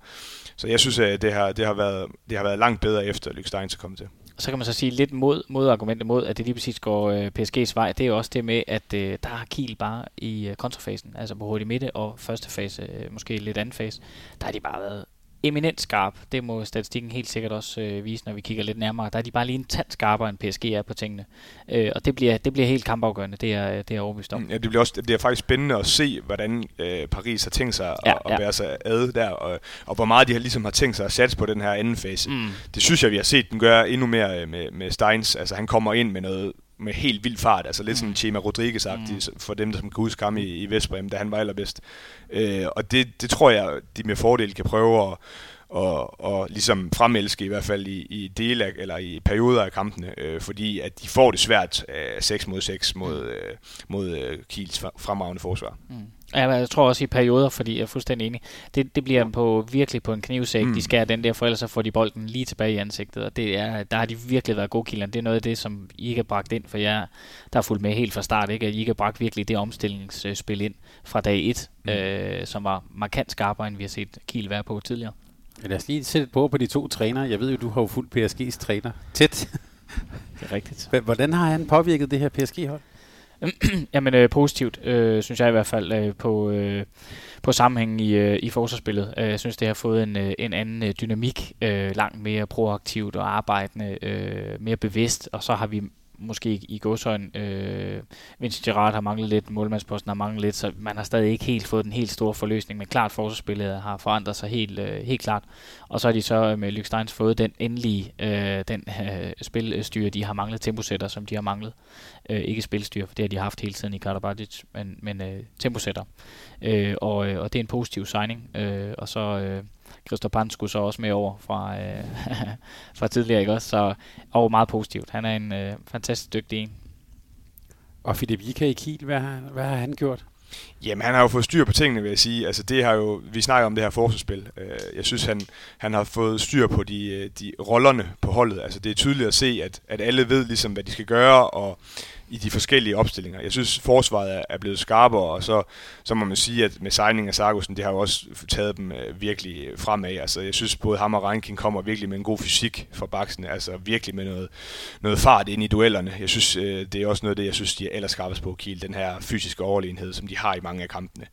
så jeg synes, at det har, det har, været, det har været langt bedre efter Lykke Stein er kommet til. Så kan man så sige lidt mod, mod argumentet mod, at det lige præcis går øh, PSG's vej. Det er jo også det med, at øh, der har Kiel bare i øh, kontrafasen, altså på hurtig midte og første fase, øh, måske lidt anden fase, der har de bare været eminent skarp. Det må statistikken helt sikkert også øh, vise, når vi kigger lidt nærmere. Der er de bare lige en tand skarpere, end PSG er på tingene. Øh, og det bliver, det bliver helt kampafgørende, det er, det er overbevist om. Ja, det bliver, også, det bliver faktisk spændende at se, hvordan øh, Paris har tænkt sig ja, at, ja. at være sig ad der, og, og hvor meget de har, ligesom har tænkt sig at satse på den her anden fase. Mm. Det synes jeg, vi har set den gøre endnu mere øh, med, med Steins. Altså han kommer ind med noget med helt vild fart, altså lidt mm. sådan Chema rodriguez mm. for dem, der som kan huske ham i, i Vestbrem, da han var allerbedst. Øh, og det, det tror jeg, de med fordel kan prøve at, og, og ligesom fremelske i hvert fald i, i dele af, eller i perioder af kampene, øh, fordi at de får det svært øh, 6 mod 6 mod, mm. øh, mod øh, Kiels fremragende forsvar. Mm. Ja, jeg tror også i perioder, fordi jeg er fuldstændig enig. Det, det bliver på virkelig på en knivsæk. Mm. De skærer den der, for ellers så får de bolden lige tilbage i ansigtet. Og det er, der har de virkelig været gode kilderne. Det er noget af det, som I ikke har bragt ind, for jeg der er fulgt med helt fra start. Ikke? At I ikke har bragt virkelig det omstillingsspil ind fra dag 1, mm. øh, som var markant skarpere, end vi har set Kiel være på tidligere. Ja, lad os lige sætte på på de to trænere. Jeg ved jo, du har jo fuldt PSG's træner tæt. Det er rigtigt. Hvordan har han påvirket det her PSG-hold? Jamen øh, positivt, øh, synes jeg i hvert fald, øh, på, øh, på sammenhængen i, øh, i forsvarsspillet. Øh, jeg synes, det har fået en, øh, en anden øh, dynamik, øh, langt mere proaktivt og arbejdende, øh, mere bevidst, og så har vi måske i godsøjen. Øh, Vincent Gerard har manglet lidt, målmandsposten har manglet lidt, så man har stadig ikke helt fået den helt store forløsning, men klart forsvarsspillet har forandret sig helt, øh, helt klart. Og så har de så øh, med Luke Steins fået den endelige øh, den øh, spilstyre, de har manglet, temposætter, som de har manglet. Øh, ikke spilstyre, for det har de haft hele tiden i Karabatic, men, men øh, temposætter. Øh, og, øh, og det er en positiv signing. Øh, og så... Øh, Christoph Pan skulle så også med over fra, øh, fra tidligere, ikke også? Så og meget positivt. Han er en øh, fantastisk dygtig en. Og Philip Ika i Kiel, hvad, hvad har han gjort? Jamen, han har jo fået styr på tingene, vil jeg sige. Altså, det har jo, vi snakker om det her forsvarsspil. Øh, jeg synes, han, han har fået styr på de, øh, de rollerne på holdet. Altså, det er tydeligt at se, at, at alle ved ligesom, hvad de skal gøre, og i de forskellige opstillinger. Jeg synes, forsvaret er blevet skarpere, og så, så må man sige, at med signing af Sargussen, det har jo også taget dem øh, virkelig fremad. Altså, jeg synes, både ham og Rankin kommer virkelig med en god fysik for baksen, altså virkelig med noget, noget fart ind i duellerne. Jeg synes, øh, det er også noget af det, jeg synes, de er allerskarpest på Kiel, den her fysiske overlegenhed, som de har i mange af kampene.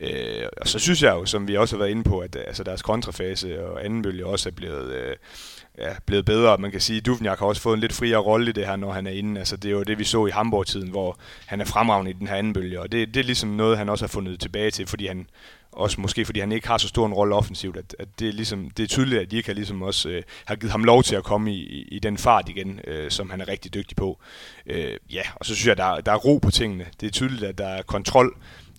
Øh, og så synes jeg jo, som vi også har været inde på, at øh, altså, deres kontrafase og anden bølge også er blevet... Øh, ja, blevet bedre. Man kan sige, at Duvniak har også fået en lidt friere rolle i det her, når han er inde. Altså, det er jo det, vi så i Hamburg-tiden, hvor han er fremragende i den her anden bølge, og det, det er ligesom noget, han også har fundet tilbage til, fordi han også måske fordi han ikke har så stor en rolle offensivt, at, at det, er ligesom, det er tydeligt, at de ikke har, ligesom også, øh, har givet ham lov til at komme i, i, i den fart igen, øh, som han er rigtig dygtig på. Øh, ja, og så synes jeg, at der, der er ro på tingene. Det er tydeligt, at der er kontrol.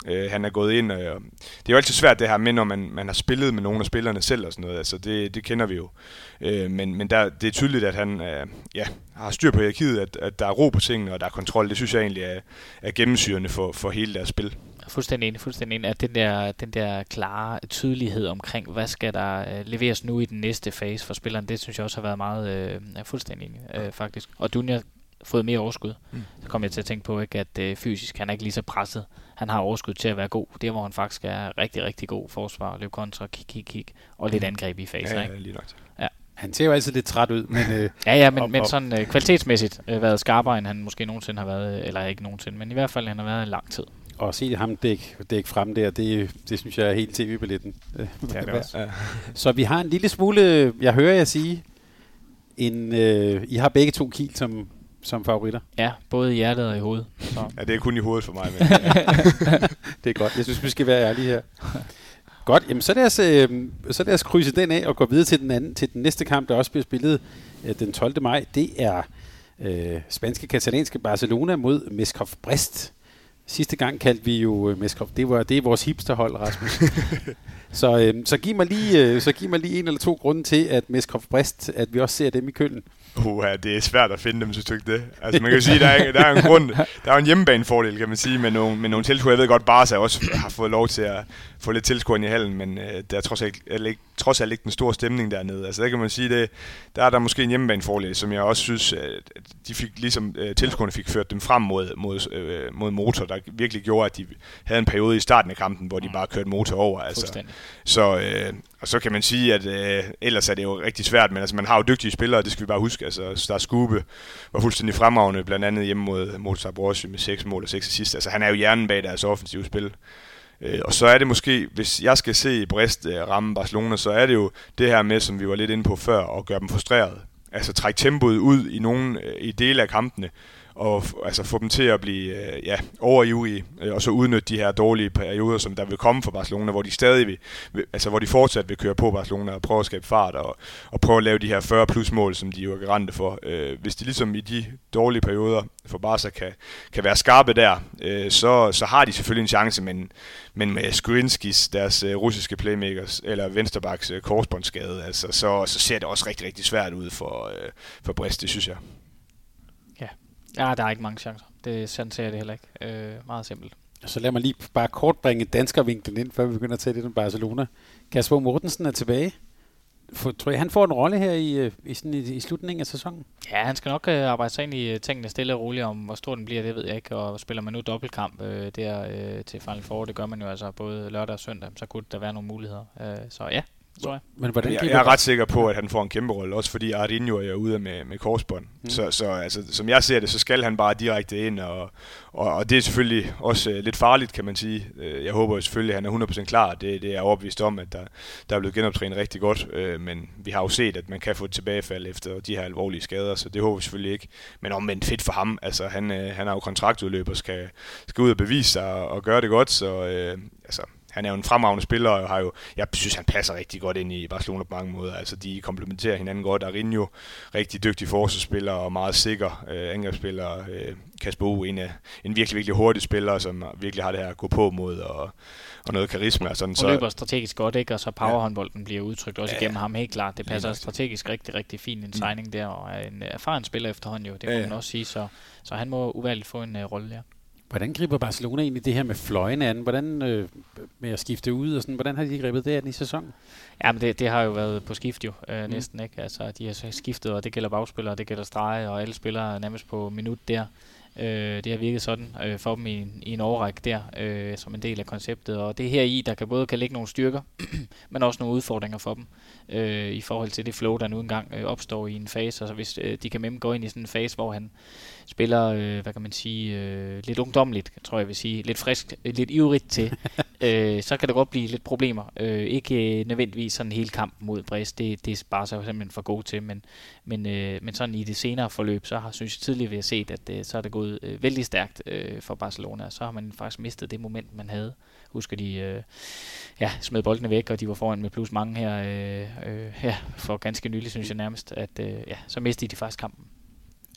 Øh, han er gået ind. Øh, det er jo altid svært det her med, når man, man har spillet med nogle af spillerne selv og sådan noget. Altså det, det kender vi jo. Øh, men men der, det er tydeligt, at han øh, ja, har styr på hierarkiet, at, at der er ro på tingene, og der er kontrol. Det synes jeg egentlig er, er gennemsyrende for, for hele deres spil. Fuldstændig enig, fuldstændig enig. At den der, den der klare tydelighed omkring, hvad skal der øh, leveres nu i den næste fase for spilleren, det synes jeg også har været meget øh, fuldstændig enig, øh, faktisk. Og Dunja fået mere overskud. Mm. Så kom jeg til at tænke på, ikke, at øh, fysisk han er ikke lige så presset. Han har overskud til at være god. Det hvor han faktisk er rigtig, rigtig god forsvar, løb kontra, kig, kig, kig, og lidt angreb i fasen. Ja, ikke? ja, lige nok. Ja. Han ser jo altid lidt træt ud, men... Øh, ja, ja, men, op, men sådan øh, kvalitetsmæssigt øh, været skarpere, end han måske nogensinde har været, eller ikke nogensinde, men i hvert fald, han har været i lang tid. Og se ham dække dæk frem der, det, det synes jeg er helt tv-billetten. Ja, det også. Ja. Så vi har en lille smule, jeg hører jer sige, en, øh, I har begge to kil som som favoritter? Ja, både i hjertet og i hovedet. Så. ja, det er kun i hovedet for mig. Men. det er godt. Jeg synes, vi skal være ærlige her. Godt, jamen så lad, os, øh, så lad os krydse den af og gå videre til den, anden, til den næste kamp, der også bliver spillet øh, den 12. maj. Det er øh, spanske katalanske Barcelona mod Meskov Brest. Sidste gang kaldte vi jo øh, Meskov, det var det er vores hipsterhold, Rasmus. så, øh, så, giv mig lige, øh, så giv mig lige en eller to grunde til, at Meskov Brest, at vi også ser dem i køllen. Uha, det er svært at finde dem, synes du ikke det? Altså man kan jo sige, der er, der er en grund, der er en hjemmebanefordel, kan man sige, med nogle, med nogle tilskuere. Jeg ved godt, Barca også har fået lov til at få lidt tilskuere i hallen, men øh, der er trods alt, ikke, trods alt ikke den store stemning dernede. Altså der kan man sige, det, der er der måske en hjemmebanefordel, som jeg også synes, at de fik, ligesom øh, tilskuerne fik ført dem frem mod, mod, øh, mod motor, der virkelig gjorde, at de havde en periode i starten af kampen, hvor de bare kørte motor over. Altså. Så, øh, og så kan man sige, at øh, ellers er det jo rigtig svært, men altså, man har jo dygtige spillere, det skal vi bare huske. Altså, Star Skube var fuldstændig fremragende, blandt andet hjemme mod, mod Borussia med 6 mål og 6 assist. Altså, han er jo hjernen bag deres offensive spil. Øh, og så er det måske, hvis jeg skal se Brest øh, ramme Barcelona, så er det jo det her med, som vi var lidt inde på før, at gøre dem frustreret. Altså trække tempoet ud i nogle øh, i dele af kampene, og altså få dem til at blive øh, ja, overivrige, øh, og så udnytte de her dårlige perioder, som der vil komme for Barcelona, hvor de stadig vil, altså hvor de fortsat vil køre på Barcelona og prøve at skabe fart og, og prøve at lave de her 40 plus mål, som de jo er garante for. Øh, hvis de ligesom i de dårlige perioder for Barca kan, kan være skarpe der, øh, så, så har de selvfølgelig en chance, men, men med Skrinskis, deres øh, russiske playmakers, eller Vensterbaks øh, korsbåndsskade, altså, så, så ser det også rigtig, rigtig svært ud for, øh, for Brest, det synes jeg. Ja, der er ikke mange chancer. Det, sådan ser jeg det heller ikke. Øh, meget simpelt. Så lad mig lige bare kort bringe danskervinklen ind, før vi begynder at tage det om Barcelona. Kasper Mortensen er tilbage. For, tror jeg, han får en rolle her i, øh, i, sådan i, i slutningen af sæsonen? Ja, han skal nok øh, arbejde sig ind i øh, tingene stille og roligt. Om hvor stor den bliver, det ved jeg ikke. Og spiller man nu dobbeltkamp øh, der øh, til Final Four, det gør man jo altså både lørdag og søndag, så kunne der være nogle muligheder. Øh, så ja, tror jeg. Men hvordan jeg, jeg er ret sikker på, at han får en kæmpe rolle, også fordi Ardinho er ude med, med korsbånd. Mm. Så, så altså, som jeg ser det, så skal han bare direkte ind, og, og, og det er selvfølgelig også uh, lidt farligt, kan man sige. Uh, jeg håber selvfølgelig, at han er 100% klar. Det, det er jeg overbevist om, at der, der er blevet genoptrænet rigtig godt, uh, men vi har jo set, at man kan få et tilbagefald efter de her alvorlige skader, så det håber vi selvfølgelig ikke. Men omvendt fedt for ham. Altså, han, uh, han har jo kontraktudløb og skal, skal ud og bevise sig og, og gøre det godt, så uh, altså, han er jo en fremragende spiller, og har jo, jeg synes, han passer rigtig godt ind i Barcelona på mange måder. Altså, de komplementerer hinanden godt. Arinho, rigtig dygtig forsvarsspiller og meget sikker øh, angrebsspiller. Øh, Kasper U, en, af, en virkelig, virkelig hurtig spiller, som virkelig har det her at gå på mod og, og noget karisma. Og sådan, så, løber strategisk godt, ikke? og så powerhåndbolden ja. bliver udtrykt også ja, igennem ham, helt klart. Det passer ja, strategisk rigtig, rigtig fint en mm. signing der, og er en erfaren spiller efterhånden jo, det kan ja, ja. man også sige, så, så han må uværligt få en uh, rolle der. Hvordan griber Barcelona egentlig det her med fløjene an? Hvordan øh, med at skifte ud og sådan, hvordan har de grebet det an i sæsonen? Ja, men det, det har jo været på skift jo, øh, mm. næsten ikke. Altså, de har skiftet, og det gælder bagspillere, det gælder strege, og alle spillere nærmest på minut der. Øh, det har virket sådan øh, for dem i, i en overrække der, øh, som en del af konceptet. Og det her i, der kan både kan ligge nogle styrker, men også nogle udfordringer for dem øh, i forhold til det flow, der nu engang øh, opstår i en fase. Altså hvis øh, de kan med gå ind i sådan en fase, hvor han spiller, øh, hvad kan man sige, øh, lidt ungdomligt, tror jeg vil sige, lidt frisk, lidt ivrigt til, øh, så kan der godt blive lidt problemer. Øh, ikke øh, nødvendigvis sådan en hel kamp mod Brest, det, det er bare så simpelthen for god til, men, men, øh, men sådan i det senere forløb, så har synes jeg tidligere, vi har set, at øh, så er det gået øh, vældig stærkt øh, for Barcelona, så har man faktisk mistet det moment, man havde. Husker de, øh, ja, smed boldene væk, og de var foran med plus mange her, øh, øh, ja, for ganske nylig, synes jeg nærmest, at øh, ja, så mistede de faktisk kampen.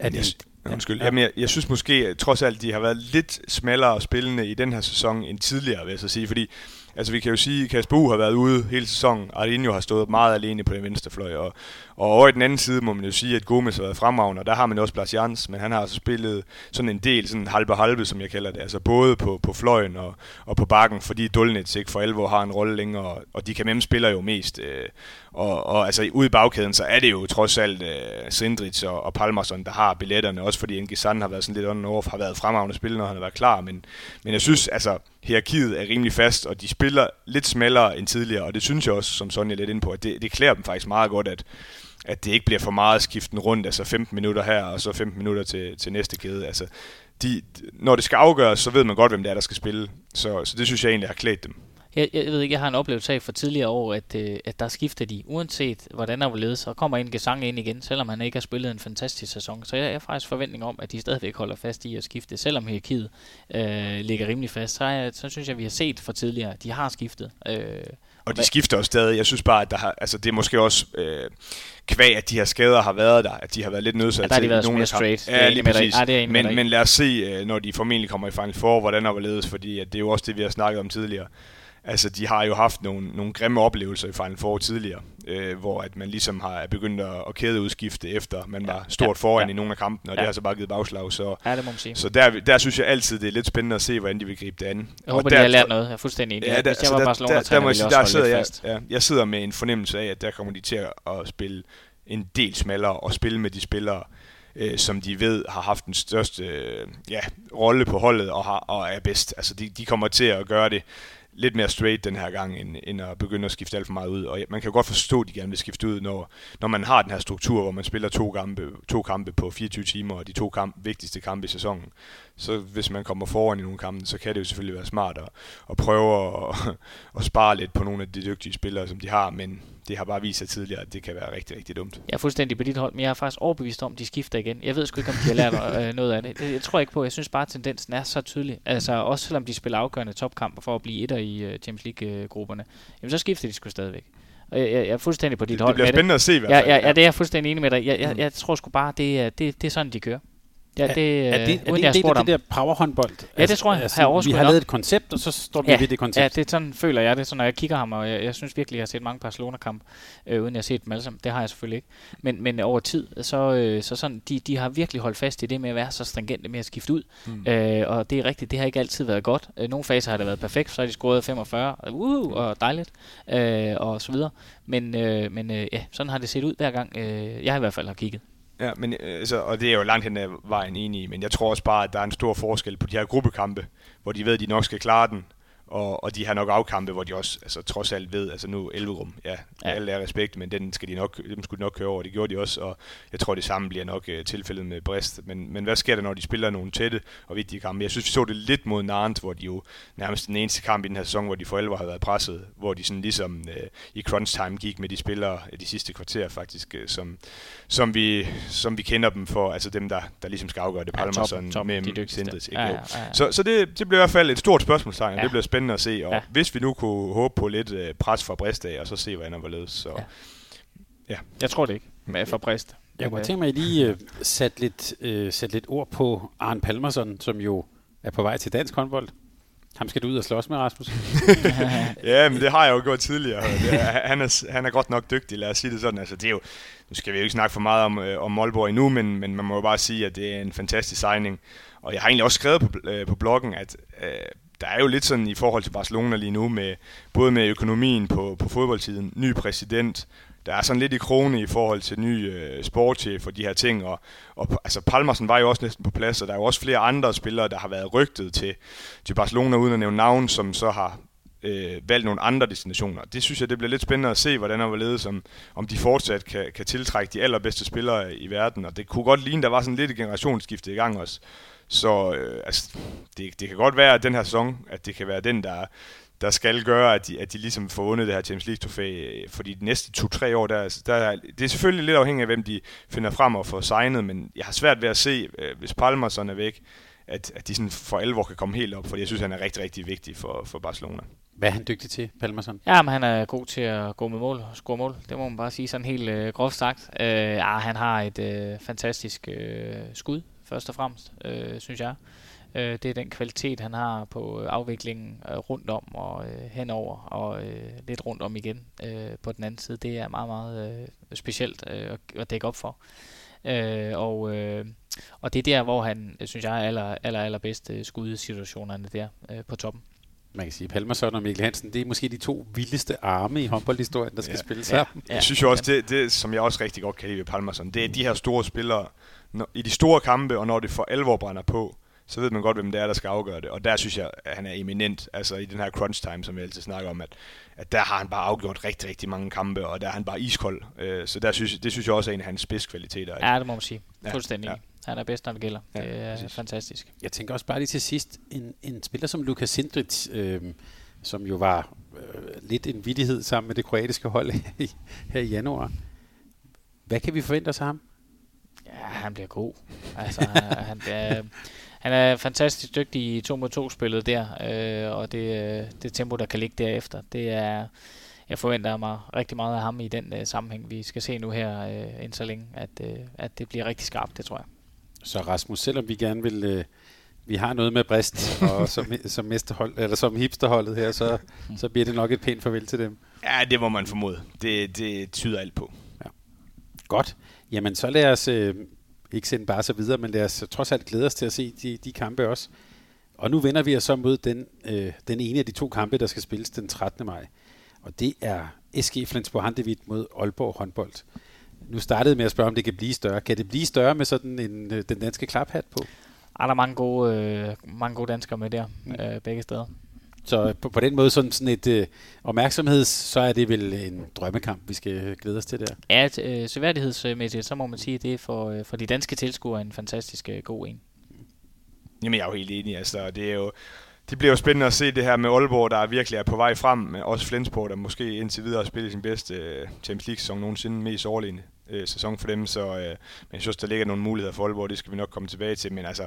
Er det, Undskyld. Ja. Jamen, jeg, jeg synes måske, at trods alt, de har været lidt smallere spillende i den her sæson end tidligere, vil jeg så sige. Fordi altså, vi kan jo sige, at Kasper U har været ude hele sæsonen. Arlinho har stået meget alene på den venstre fløj. Og, og over i den anden side må man jo sige, at Gomes har været fremragende, og der har man også Blasians, men han har altså spillet sådan en del, sådan halve-halve, som jeg kalder det. Altså både på, på fløjen og, og på bakken, fordi Dulnitz ikke for alvor har en rolle længere, og, og de kan spiller jo mest. Øh, og, og altså ude i bagkæden, så er det jo trods alt øh, Sindrich og, og Palmerson, der har billetterne, også fordi Ngisan har været sådan lidt on off, har været fremragende spiller, når han har været klar, men, men jeg synes, altså, hierarkiet er rimelig fast, og de spiller lidt smallere end tidligere, og det synes jeg også, som Sonja lidt ind på, at det, det klæder dem faktisk meget godt, at, at det ikke bliver for meget skiften rundt, altså 15 minutter her, og så 15 minutter til, til næste kæde. Altså, de, når det skal afgøres, så ved man godt, hvem det er, der skal spille. Så, så det synes jeg egentlig har klædt dem. Jeg, jeg ved ikke, jeg har en oplevelse af for tidligere år, at, øh, at der skifter de, uanset hvordan der vil så kommer en gesang ind igen, selvom han ikke har spillet en fantastisk sæson. Så jeg har faktisk forventning om, at de stadigvæk holder fast i at skifte, selvom hierarkiet øh, ligger rimelig fast. Så, jeg, så synes jeg, vi har set for tidligere, at de har skiftet. Øh, og de skifter også stadig. Jeg synes bare, at der har, altså, det er måske også øh, kvæg, at de her skader har været der, at de har været lidt nødsaget ja, der til været nogle straight. Ja, lige præcis. Ja, det er men, men lad os se, øh, når de formentlig kommer i Final Four, hvordan der var fordi at det er jo også det, vi har snakket om tidligere. Altså, de har jo haft nogle, nogle grimme oplevelser i Final Four tidligere, øh, hvor at man ligesom har begyndt at, at kædeudskifte efter man ja, var stort ja, foran ja. i nogle af kampene, og ja. det har så bare givet bagslag. Så, ja, det må man sige. så der, der synes jeg altid, det er lidt spændende at se, hvordan de vil gribe det an. Jeg håber, og der, de har lært noget. Jeg er fuldstændig enig. Ja, der, Hvis jeg altså, var Barcelona, der, der, der, må jeg sige, der sidder jeg, ja, jeg sidder med en fornemmelse af, at der kommer de til at spille en del smallere og spille med de spillere, øh, som de ved har haft den største øh, ja, rolle på holdet og, har, og er bedst. Altså de, de kommer til at gøre det lidt mere straight den her gang, end, end at begynde at skifte alt for meget ud. Og man kan jo godt forstå, at de gerne vil skifte ud, når, når man har den her struktur, hvor man spiller to kampe, to kampe på 24 timer, og de to kamp, vigtigste kampe i sæsonen. så hvis man kommer foran i nogle kampe, så kan det jo selvfølgelig være smart at, at prøve at, at spare lidt på nogle af de dygtige spillere, som de har, men det har bare vist sig tidligere, at det kan være rigtig, rigtig dumt. Jeg er fuldstændig på dit hold, men jeg er faktisk overbevist om, at de skifter igen. Jeg ved sgu ikke, om de har lært øh, noget af det. Jeg tror ikke på, jeg synes bare, at tendensen er så tydelig. Altså også selvom de spiller afgørende topkamper for at blive etter i uh, Champions League-grupperne, jamen så skifter de sgu stadigvæk. Og jeg, jeg er fuldstændig på dit det, hold Det bliver spændende det. at se i hvert fald. Ja, ja, ja, ja, det er jeg fuldstændig enig med dig. Jeg, jeg, jeg tror sgu bare, det, det, det er sådan, de kører. Ja, det, er, er det, er det en del af det der powerhåndbold? Ja, det tror jeg. Altså, vi har lavet et koncept, og så står vi ja, ved det koncept. Ja, det er sådan, føler jeg det, så når jeg kigger ham, og jeg, jeg synes virkelig, jeg har set mange Barcelona-kamp, øh, uden jeg har set dem alle sammen. Det har jeg selvfølgelig ikke. Men, men over tid, så, øh, så sådan, de, de har virkelig holdt fast i det med at være så stringente med at skifte ud. Mm. Øh, og det er rigtigt, det har ikke altid været godt. Øh, nogle faser har det været perfekt, så har de scoret 45, uh, og dejligt, øh, og så videre. Men, øh, men øh, ja, sådan har det set ud hver gang, øh, jeg i hvert fald har kigget. Ja, men, øh, altså, og det er jo langt hen ad vejen enig i, men jeg tror også bare, at der er en stor forskel på de her gruppekampe, hvor de ved, at de nok skal klare den, og, og de har nok afkampe, hvor de også altså, trods alt ved, altså nu Elverum, ja, ja. alle er respekt, men den skal de nok, dem skulle de nok køre over, det gjorde de også, og jeg tror det samme bliver nok uh, tilfældet med Brest, men, men hvad sker der, når de spiller nogle tætte og vigtige kampe? Jeg synes, vi så det lidt mod Nantes, hvor de jo nærmest den eneste kamp i den her sæson, hvor de for alvor har været presset, hvor de sådan ligesom uh, i crunch time gik med de spillere de sidste kvarter faktisk, uh, som, som, vi, som vi kender dem for, altså dem, der, der ligesom skal afgøre det, ja, Palmerson, top, med de Sintes, ja, ja, ja. Så, så det, det bliver i hvert fald et stort spørgsmålstegn, ja. det bliver spændende at se, og ja. hvis vi nu kunne håbe på lidt uh, pres fra Brest af, og så se, hvordan der var ledes, så... Ja. ja. Jeg tror det ikke, med for Brest. Jeg kunne tænke mig, at I lige uh, sætte lidt, uh, sæt lidt ord på Arne Palmerson, som jo er på vej til dansk håndbold. Ham skal du ud og slås med, Rasmus. ja, men det har jeg jo gjort tidligere. Det er, han, er, han er godt nok dygtig, lad os sige det sådan. Altså, det er jo, nu skal vi jo ikke snakke for meget om, øh, om Målborg endnu, men, men man må jo bare sige, at det er en fantastisk signing. Og jeg har egentlig også skrevet på, øh, på bloggen, at øh, der er jo lidt sådan i forhold til Barcelona lige nu, med både med økonomien på, på fodboldtiden, ny præsident, der er sådan lidt i krone i forhold til ny øh, sportschef og de her ting, og, og altså Palmersen var jo også næsten på plads, og der er jo også flere andre spillere, der har været rygtet til, til Barcelona, uden at nævne navn, som så har øh, valgt nogle andre destinationer. Det synes jeg, det bliver lidt spændende at se, hvordan og hvorledes, om, som, om de fortsat kan, kan tiltrække de allerbedste spillere i verden, og det kunne godt ligne, der var sådan lidt et generationsskifte i gang også. Så øh, altså, det, det kan godt være, at den her sæson, at det kan være den, der, der skal gøre, at de, at de ligesom får vundet det her Champions League trofæ, fordi de næste to-tre år, der, der, det er selvfølgelig lidt afhængigt af, hvem de finder frem og får signet, men jeg har svært ved at se, hvis Palmerson er væk, at, at de sådan for alvor kan komme helt op, fordi jeg synes, han er rigtig, rigtig vigtig for, for Barcelona. Hvad er han dygtig til, Palmerson? Ja, men han er god til at gå med mål og score mål. Det må man bare sige sådan helt øh, groft sagt. Øh, ja, han har et øh, fantastisk øh, skud, først og fremmest, øh, synes jeg. Øh, det er den kvalitet, han har på afviklingen øh, rundt om og øh, henover og øh, lidt rundt om igen øh, på den anden side. Det er meget, meget øh, specielt øh, at, at dække op for. Øh, og, øh, og det er der, hvor han, synes jeg, er aller, aller, allerbedst øh, skudsituationerne der øh, på toppen. Man kan sige, Palmerson og Mikkel Hansen, det er måske de to vildeste arme i håndboldhistorien, der skal ja. spille sammen. Ja. Ja. Jeg synes jo også, det, det, som jeg også rigtig godt kan lide ved Palmerson, det er de her store spillere, når, i de store kampe, og når det for alvor brænder på, så ved man godt, hvem det er, der skal afgøre det. Og der synes jeg, at han er eminent, altså i den her crunch time, som vi altid snakker om, at, at der har han bare afgjort rigtig, rigtig mange kampe, og der er han bare iskold. Så der synes, det synes jeg også er en af hans spidskvaliteter. Ja, det må man sige. Fuldstændig. Ja. Han er bedst, når det gælder. Ja, det er præcis. fantastisk. Jeg tænker også bare lige til sidst, en, en spiller som Lukas Sindrich, øh, som jo var øh, lidt en vidighed sammen med det kroatiske hold i, her i januar. Hvad kan vi forvente os af ham? Ja, han bliver god. Altså, han, bliver, han er fantastisk dygtig i 2 mod 2 spillet der, øh, og det, det tempo, der kan ligge derefter, det er, jeg forventer mig rigtig meget af ham i den øh, sammenhæng, vi skal se nu her øh, indtil så længe, at, øh, at det bliver rigtig skarpt, det tror jeg. Så Rasmus, selvom vi gerne vil, øh, vi har noget med Brist og som, som mesterhold, eller som hipsterholdet her, så, så bliver det nok et pænt farvel til dem. Ja, det må man formode. Det, det tyder alt på. Ja. Godt. Jamen, så lad os øh, ikke sende bare så videre, men lad os trods alt glæde os til at se de, de kampe også. Og nu vender vi os så mod den, øh, den ene af de to kampe, der skal spilles den 13. maj. Og det er SG Flensborg Handevidt mod Aalborg håndbold. Nu startede med at spørge, om det kan blive større. Kan det blive større med sådan en, øh, den danske klaphat på? Er der er mange gode, øh, mange gode danskere med der, mm. øh, begge steder. Så på, på den måde, sådan, sådan et øh, opmærksomheds, så er det vel en drømmekamp, vi skal glæde os til der. Ja, øh, seværdighedsmæssigt, så må man sige, at det er for, øh, for de danske tilskuere en fantastisk øh, god en. Jamen, jeg er jo helt enig. Altså, det er jo, det bliver jo spændende at se det her med Aalborg, der virkelig er på vej frem. Men også Flensborg, der måske indtil videre har spillet sin bedste uh, Champions League-sæson nogensinde. Mest overliggende uh, sæson for dem. Så uh, men jeg synes, der ligger nogle muligheder for Aalborg. Det skal vi nok komme tilbage til. Men altså,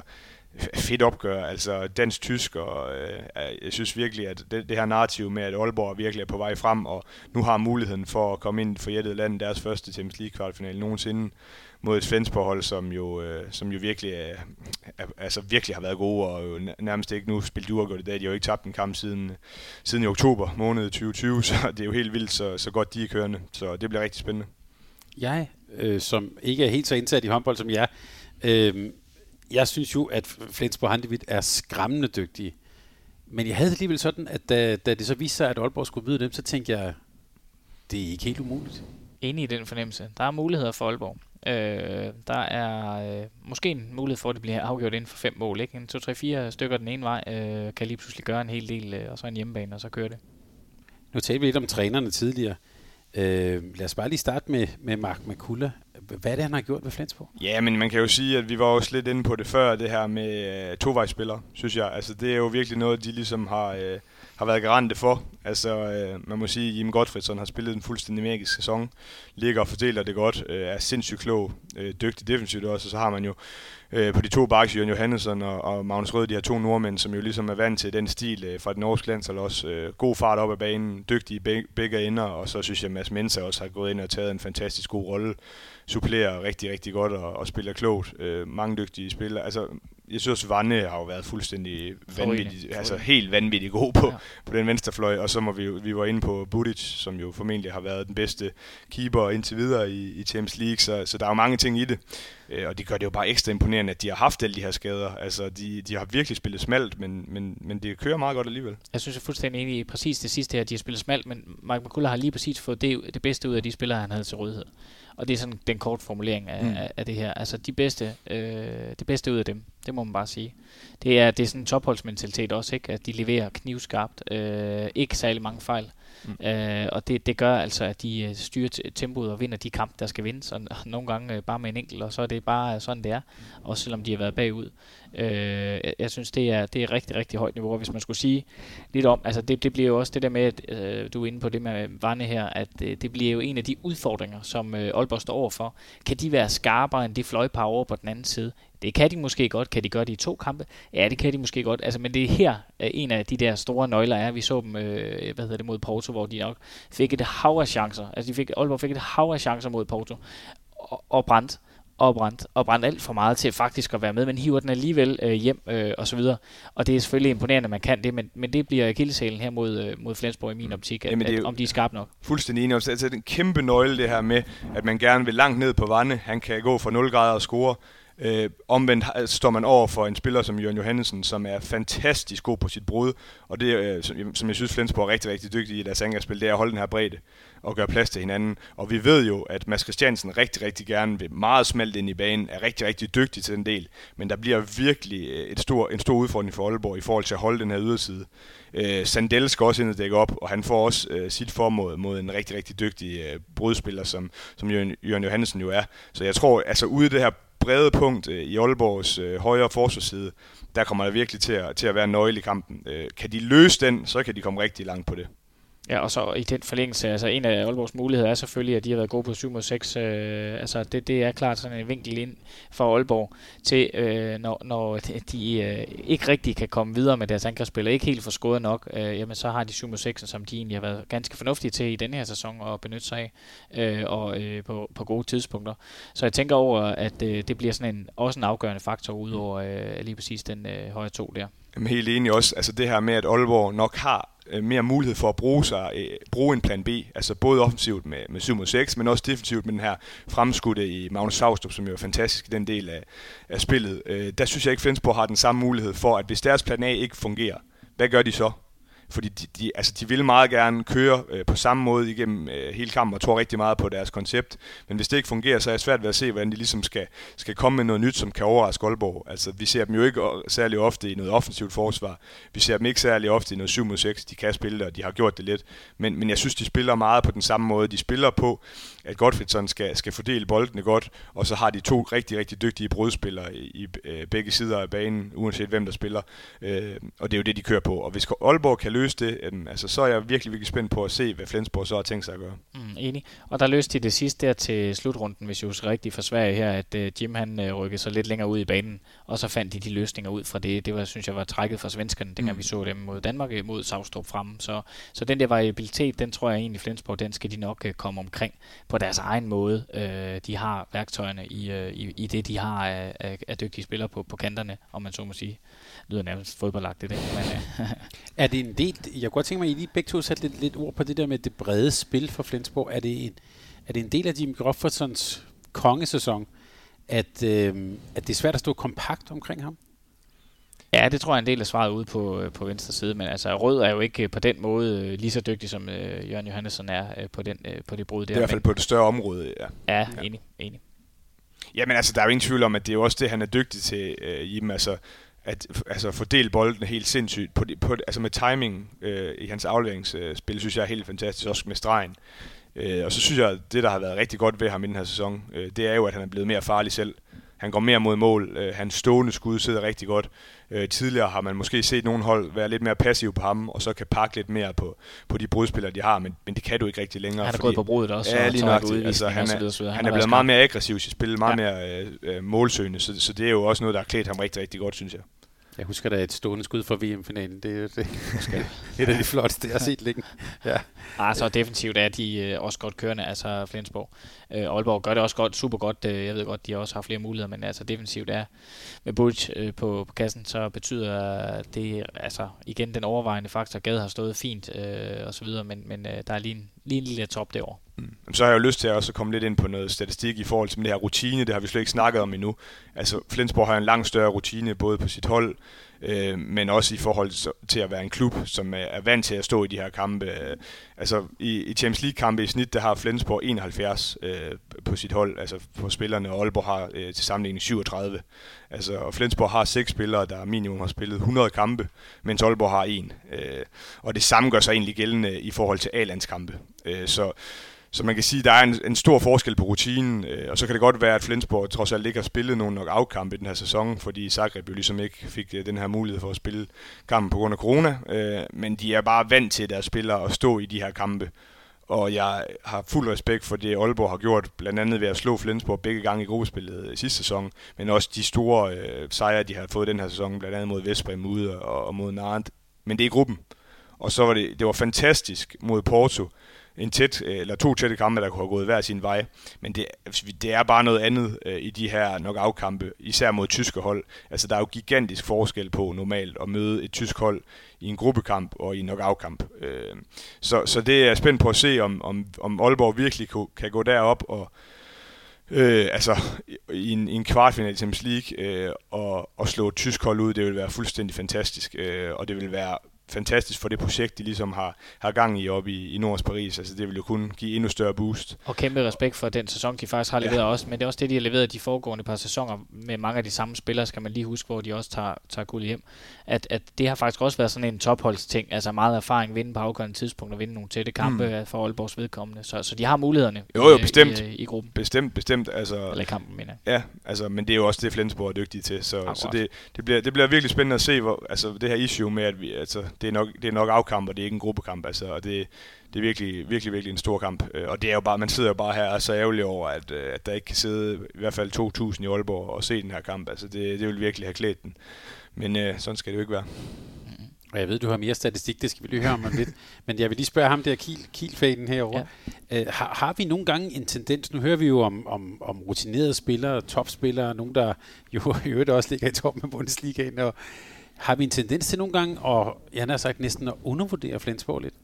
fedt opgør. Altså dansk-tysk, og øh, jeg synes virkelig, at det, det her narrativ med, at Aalborg virkelig er på vej frem, og nu har muligheden for at komme ind for Jettet Land, deres første Champions League-kvartfinale nogensinde mod et Flensborg-hold, som jo, øh, som jo virkelig, er, er, altså virkelig har været gode, og jo nærmest ikke nu spillet uafgjort i dag. De har jo ikke tabt en kamp siden, siden i oktober måned 2020, så det er jo helt vildt, så, så godt de er kørende. Så det bliver rigtig spændende. Jeg, øh, som ikke er helt så indsat i håndbold som jeg, øh, jeg synes jo, at Flensborg Handevidt er skræmmende dygtige. Men jeg havde alligevel sådan, at da, da det så viste sig, at Aalborg skulle byde dem, så tænkte jeg, det er ikke helt umuligt. Enig i den fornemmelse. Der er muligheder for Aalborg. Øh, der er øh, måske en mulighed for, at det bliver afgjort inden for fem mål. Ikke? En 2-3-4 stykker den ene vej øh, kan lige pludselig gøre en hel del, øh, og så en hjemmebane, og så kører det. Nu talte vi lidt om trænerne tidligere. Øh, lad os bare lige starte med, med Mark Makula. Hvad er det, han har gjort ved Flensborg? Ja, men man kan jo sige, at vi var også lidt inde på det før, det her med øh, tovejsspillere, synes jeg. Altså, det er jo virkelig noget, de ligesom har... Øh, har været garante for. Altså, øh, man må sige, at Jim Gottfriedson har spillet en fuldstændig magisk sæson, ligger og fordeler det godt, øh, er sindssygt klog, øh, dygtig defensivt også, og så har man jo øh, på de to baks, Jørgen Johannesson og, og Magnus Rød, de her to nordmænd, som jo ligesom er vant til den stil øh, fra den norske landshold også. Øh, god fart op ad banen, dygtige beg- begge ender, og så synes jeg, at Mads Mensa også har gået ind og taget en fantastisk god rolle, supplerer rigtig, rigtig godt og, og spiller klogt. Øh, mange dygtige spillere. Altså, jeg synes, Vanne har jo været fuldstændig vanvittig, altså helt vanvittig god på, ja. på den venstrefløj, og så må vi vi var inde på Budic, som jo formentlig har været den bedste keeper indtil videre i, i Champions League, så, så der er jo mange ting i det. Øh, og det gør det jo bare ekstra imponerende, at de har haft alle de her skader. Altså, de, de har virkelig spillet smalt, men, men, men det kører meget godt alligevel. Jeg synes, jeg er fuldstændig enig i præcis det sidste her, de har spillet smalt, men Mike McCullough har lige præcis fået det, det bedste ud af de spillere, han havde til rådighed. Og det er sådan den kort formulering af, mm. af, af det her. Altså de bedste, øh, det bedste ud af dem, det må man bare sige. Det er, det er sådan en topholdsmentalitet også, ikke? at de leverer knivskarpt, øh, ikke særlig mange fejl. Mm. Øh, og det, det gør altså, at de øh, styrer tempoet og vinder de kampe, der skal vindes. Og nogle gange øh, bare med en enkelt, og så er det bare sådan, det er. Også selvom de har været bagud. Øh, jeg synes, det er, det er rigtig, rigtig højt niveau. Og hvis man skulle sige lidt om, altså det, det bliver jo også det der med, at øh, du er inde på det med Varne her, at øh, det bliver jo en af de udfordringer, som øh, Aalborg står overfor. Kan de være skarpere end de fløjpar over på den anden side? Det kan de måske godt. Kan de gøre det i to kampe? Ja, det kan de måske godt. Altså, men det er her en af de der store nøgler er. Vi så dem øh, hvad hedder det, mod Porto, hvor de nok fik et hav af chancer. Altså, de fik, Aalborg fik et hav af chancer mod Porto og, og brændt og brændt, og brændt alt for meget til faktisk at være med, men hiver den alligevel øh, hjem øh, og så videre. Og det er selvfølgelig imponerende, at man kan det, men, men det bliver kildesælen her mod, øh, mod Flensborg i min optik, at, Jamen, det er at, om de er skarpe nok. Fuldstændig enig. Altså, det er en kæmpe nøgle det her med, at man gerne vil langt ned på vandet. Han kan gå fra 0 grader og score. Øh, omvendt står man over for en spiller som Jørgen Johansen, som er fantastisk god på sit brud, og det, øh, som, som jeg synes Flensborg er rigtig, rigtig dygtig i deres angrebsspil, det er at holde den her bredde og gøre plads til hinanden. Og vi ved jo, at Mads Christiansen rigtig, rigtig gerne vil meget smalt ind i banen, er rigtig, rigtig dygtig til den del, men der bliver virkelig øh, et stor, en stor udfordring for Aalborg i forhold til at holde den her yderside. Øh, Sandel skal også ind og dække op, og han får også øh, sit formål mod en rigtig, rigtig dygtig øh, brudspiller, som, som Jørgen, Jørgen Johansen jo er. Så jeg tror, altså ude i det her brede punkt øh, i Aalborgs øh, højre forsvarsside, der kommer der virkelig til at, til at være en nøgle i kampen. Øh, kan de løse den, så kan de komme rigtig langt på det. Ja, og så i den forlængelse, altså en af Aalborgs muligheder er selvfølgelig, at de har været gode på 7 mod 6. Øh, altså det, det er klart sådan en vinkel ind for Aalborg til, øh, når, når de øh, ikke rigtig kan komme videre med deres angrebsspil, og ikke helt får skåret nok, øh, jamen så har de 7 mod 6, som de egentlig har været ganske fornuftige til i denne her sæson at benytte sig af, øh, og øh, på, på gode tidspunkter. Så jeg tænker over, at øh, det bliver sådan en, også en afgørende faktor ud over øh, lige præcis den øh, højre to der. Jamen helt enig også. Altså det her med, at Aalborg nok har øh, mere mulighed for at bruge, sig, øh, bruge en plan B, altså både offensivt med, med 7 mod 6, men også defensivt med den her fremskudte i Magnus Saustrup, som jo er fantastisk i den del af, af spillet. Øh, der synes jeg ikke, Flensborg har den samme mulighed for, at hvis deres plan A ikke fungerer, hvad gør de så? Fordi de, de, altså, de vil meget gerne køre øh, på samme måde igennem øh, hele kampen, og tror rigtig meget på deres koncept. Men hvis det ikke fungerer, så er det svært ved at se, hvordan de ligesom skal, skal komme med noget nyt, som kan overraske Aalborg. Altså, vi ser dem jo ikke særlig ofte i noget offensivt forsvar. Vi ser dem ikke særlig ofte i noget 7 mod 6. De kan spille det, og de har gjort det lidt. Men, men jeg synes, de spiller meget på den samme måde. De spiller på, at Gottfriedson skal, skal fordele boldene godt, og så har de to rigtig, rigtig dygtige brudspillere i, i øh, begge sider af banen, uanset hvem der spiller. Øh, og det er jo det, de kører på. Og hvis Aalborg kan løse det, øh, altså, så er jeg virkelig, virkelig spændt på at se, hvad Flensborg så har tænkt sig at gøre. Mm, enig. Og der løste de det sidste der til slutrunden, hvis jeg husker rigtigt for Sverige her, at øh, Jim han øh, rykkede så lidt længere ud i banen, og så fandt de de løsninger ud fra det. Det var, synes jeg var trækket fra svenskerne, dengang mm. vi så dem mod Danmark øh, mod Savstrup frem. Så, så den der variabilitet, den tror jeg egentlig Flensborg, den skal de nok øh, komme omkring på deres egen måde. Øh, de har værktøjerne i, øh, i, i det, de har af, af, af dygtige spillere på, på kanterne, om man så må sige. Det lyder nærmest fodboldagtigt, det. Men, øh. er det en del, jeg kunne godt tænke mig, at I lige begge to satte lidt, lidt ord på det der med det brede spil for Flensborg. Er det en, er det en del af Jim Groffersons kongesæson, at, øh, at det er svært at stå kompakt omkring ham? Ja, det tror jeg er en del af svaret ude på, øh, på venstre side, men altså Rød er jo ikke på den måde lige så dygtig som øh, Jørgen Johannesson er øh, på, den, øh, på det brud der. Det er i hvert fald på det større område, ja. Ja, ja. enig, enig. Jamen altså, der er jo ingen tvivl om, at det er jo også det, han er dygtig til, øh, Jim. Altså, at altså, fordele bolden helt sindssygt. På, på, altså med timing øh, i hans afleveringsspil, øh, synes jeg er helt fantastisk, også med stregen. Øh, og så synes jeg, at det, der har været rigtig godt ved ham i den her sæson, øh, det er jo, at han er blevet mere farlig selv. Han går mere mod mål. Øh, hans stående skud sidder rigtig godt. Øh, tidligere har man måske set nogle hold være lidt mere passiv på ham, og så kan pakke lidt mere på, på de brudspillere, de har, men, men det kan du ikke rigtig længere. Han er fordi, gået på brudet også. Ja, lige nok. Altså, han, er, videre, han, han er blevet meget mere aggressiv i sit spil, meget ja. mere øh, øh, målsøgende, så, så det er jo også noget, der har klædt ham rigtig, rigtig godt, synes jeg. Jeg husker da et stående skud fra VM-finalen. Det er det, det, et af de flotteste, jeg har set længe. Ja. Ah, så defensivt er de øh, også godt kørende, altså Flensborg. Øh, Aalborg gør det også godt, super godt. Øh, jeg ved godt, de også har flere muligheder, men altså defensivt er med Butch øh, på, på kassen, så betyder det, altså igen den overvejende faktor, Gade har stået fint øh, og så videre, men, men øh, der er lige en, lige en lille top derovre. Mm. Så har jeg jo lyst til at også komme lidt ind på noget statistik i forhold til det her rutine. Det har vi slet ikke snakket om endnu. Altså, Flensborg har en langt større rutine, både på sit hold, øh, men også i forhold til at være en klub, som er vant til at stå i de her kampe. Øh, altså, i, i Champions League-kampe i snit, der har Flensborg 71 øh, på sit hold, altså på spillerne, og Aalborg har øh, til sammenligning 37. Altså, og Flensborg har seks spillere, der minimum har spillet 100 kampe, mens Aalborg har en. Øh, og det samme gør sig egentlig gældende i forhold til A-landskampe. Øh, så så man kan sige, at der er en, en stor forskel på rutinen, øh, og så kan det godt være, at Flensborg trods alt ikke har spillet nogen nok afkamp i den her sæson, fordi Zagreb jo ligesom ikke fik øh, den her mulighed for at spille kampen på grund af corona, øh, men de er bare vant til deres spillere at stå i de her kampe. Og jeg har fuld respekt for det, Aalborg har gjort, blandt andet ved at slå Flensborg begge gange i gruppespillet øh, sidste sæson, men også de store øh, sejre, de har fået den her sæson, blandt andet mod Vestbrem ude og, og mod Nantes, Men det er gruppen. Og så var det, det var fantastisk mod Porto, en tæt, øh, eller to tætte kampe, der kunne have gået hver sin vej. Men det, det er bare noget andet øh, i de her nok afkampe, især mod tyske hold. Altså, der er jo gigantisk forskel på normalt at møde et tysk hold i en gruppekamp og i en nok Øh, så, så det er jeg spændt på at se, om, om, om Aalborg virkelig kan, kan gå derop og Øh, altså i en, i en kvartfinal i Champions League øh, og, og slå et tysk hold ud, det vil være fuldstændig fantastisk, øh, og det vil være fantastisk for det projekt, de ligesom har, har gang i oppe i, i Nords Paris. Altså, det vil jo kun give endnu større boost. Og kæmpe respekt for den sæson, de faktisk har leveret ja. også. Men det er også det, de har leveret de foregående par sæsoner med mange af de samme spillere, skal man lige huske, hvor de også tager, tager guld hjem. At, at det har faktisk også været sådan en topholdsting. Altså meget erfaring, vinde på afgørende tidspunkt og vinde nogle tætte kampe mm. for Aalborgs vedkommende. Så, så de har mulighederne jo, jo, bestemt. I, i, i gruppen. Bestemt, bestemt. Altså, Eller kampen, mener Ja, altså, men det er jo også det, Flensborg er dygtige til. Så, så det, det, bliver, det bliver virkelig spændende at se, hvor, altså, det her issue med, at vi, altså, det er nok, det er nok afkamp, og det er ikke en gruppekamp. Altså, og det, det er virkelig, virkelig, virkelig en stor kamp. Øh, og det er jo bare, man sidder jo bare her og er så ærgerlig over, at, øh, at der ikke kan sidde i hvert fald 2.000 i Aalborg og se den her kamp. Altså, det, det vil virkelig have klædt den. Men øh, sådan skal det jo ikke være. Og jeg ved, du har mere statistik, det skal vi lige høre om lidt. Men jeg vil lige spørge ham der, Kiel, Kiel herovre. Ja. Øh, har, har vi nogle gange en tendens, nu hører vi jo om, om, om rutinerede spillere, topspillere, nogen der jo i øvrigt også ligger i toppen af Bundesligaen, og har vi en tendens til nogle gange, og jeg har sagt næsten at undervurdere Flensborg lidt?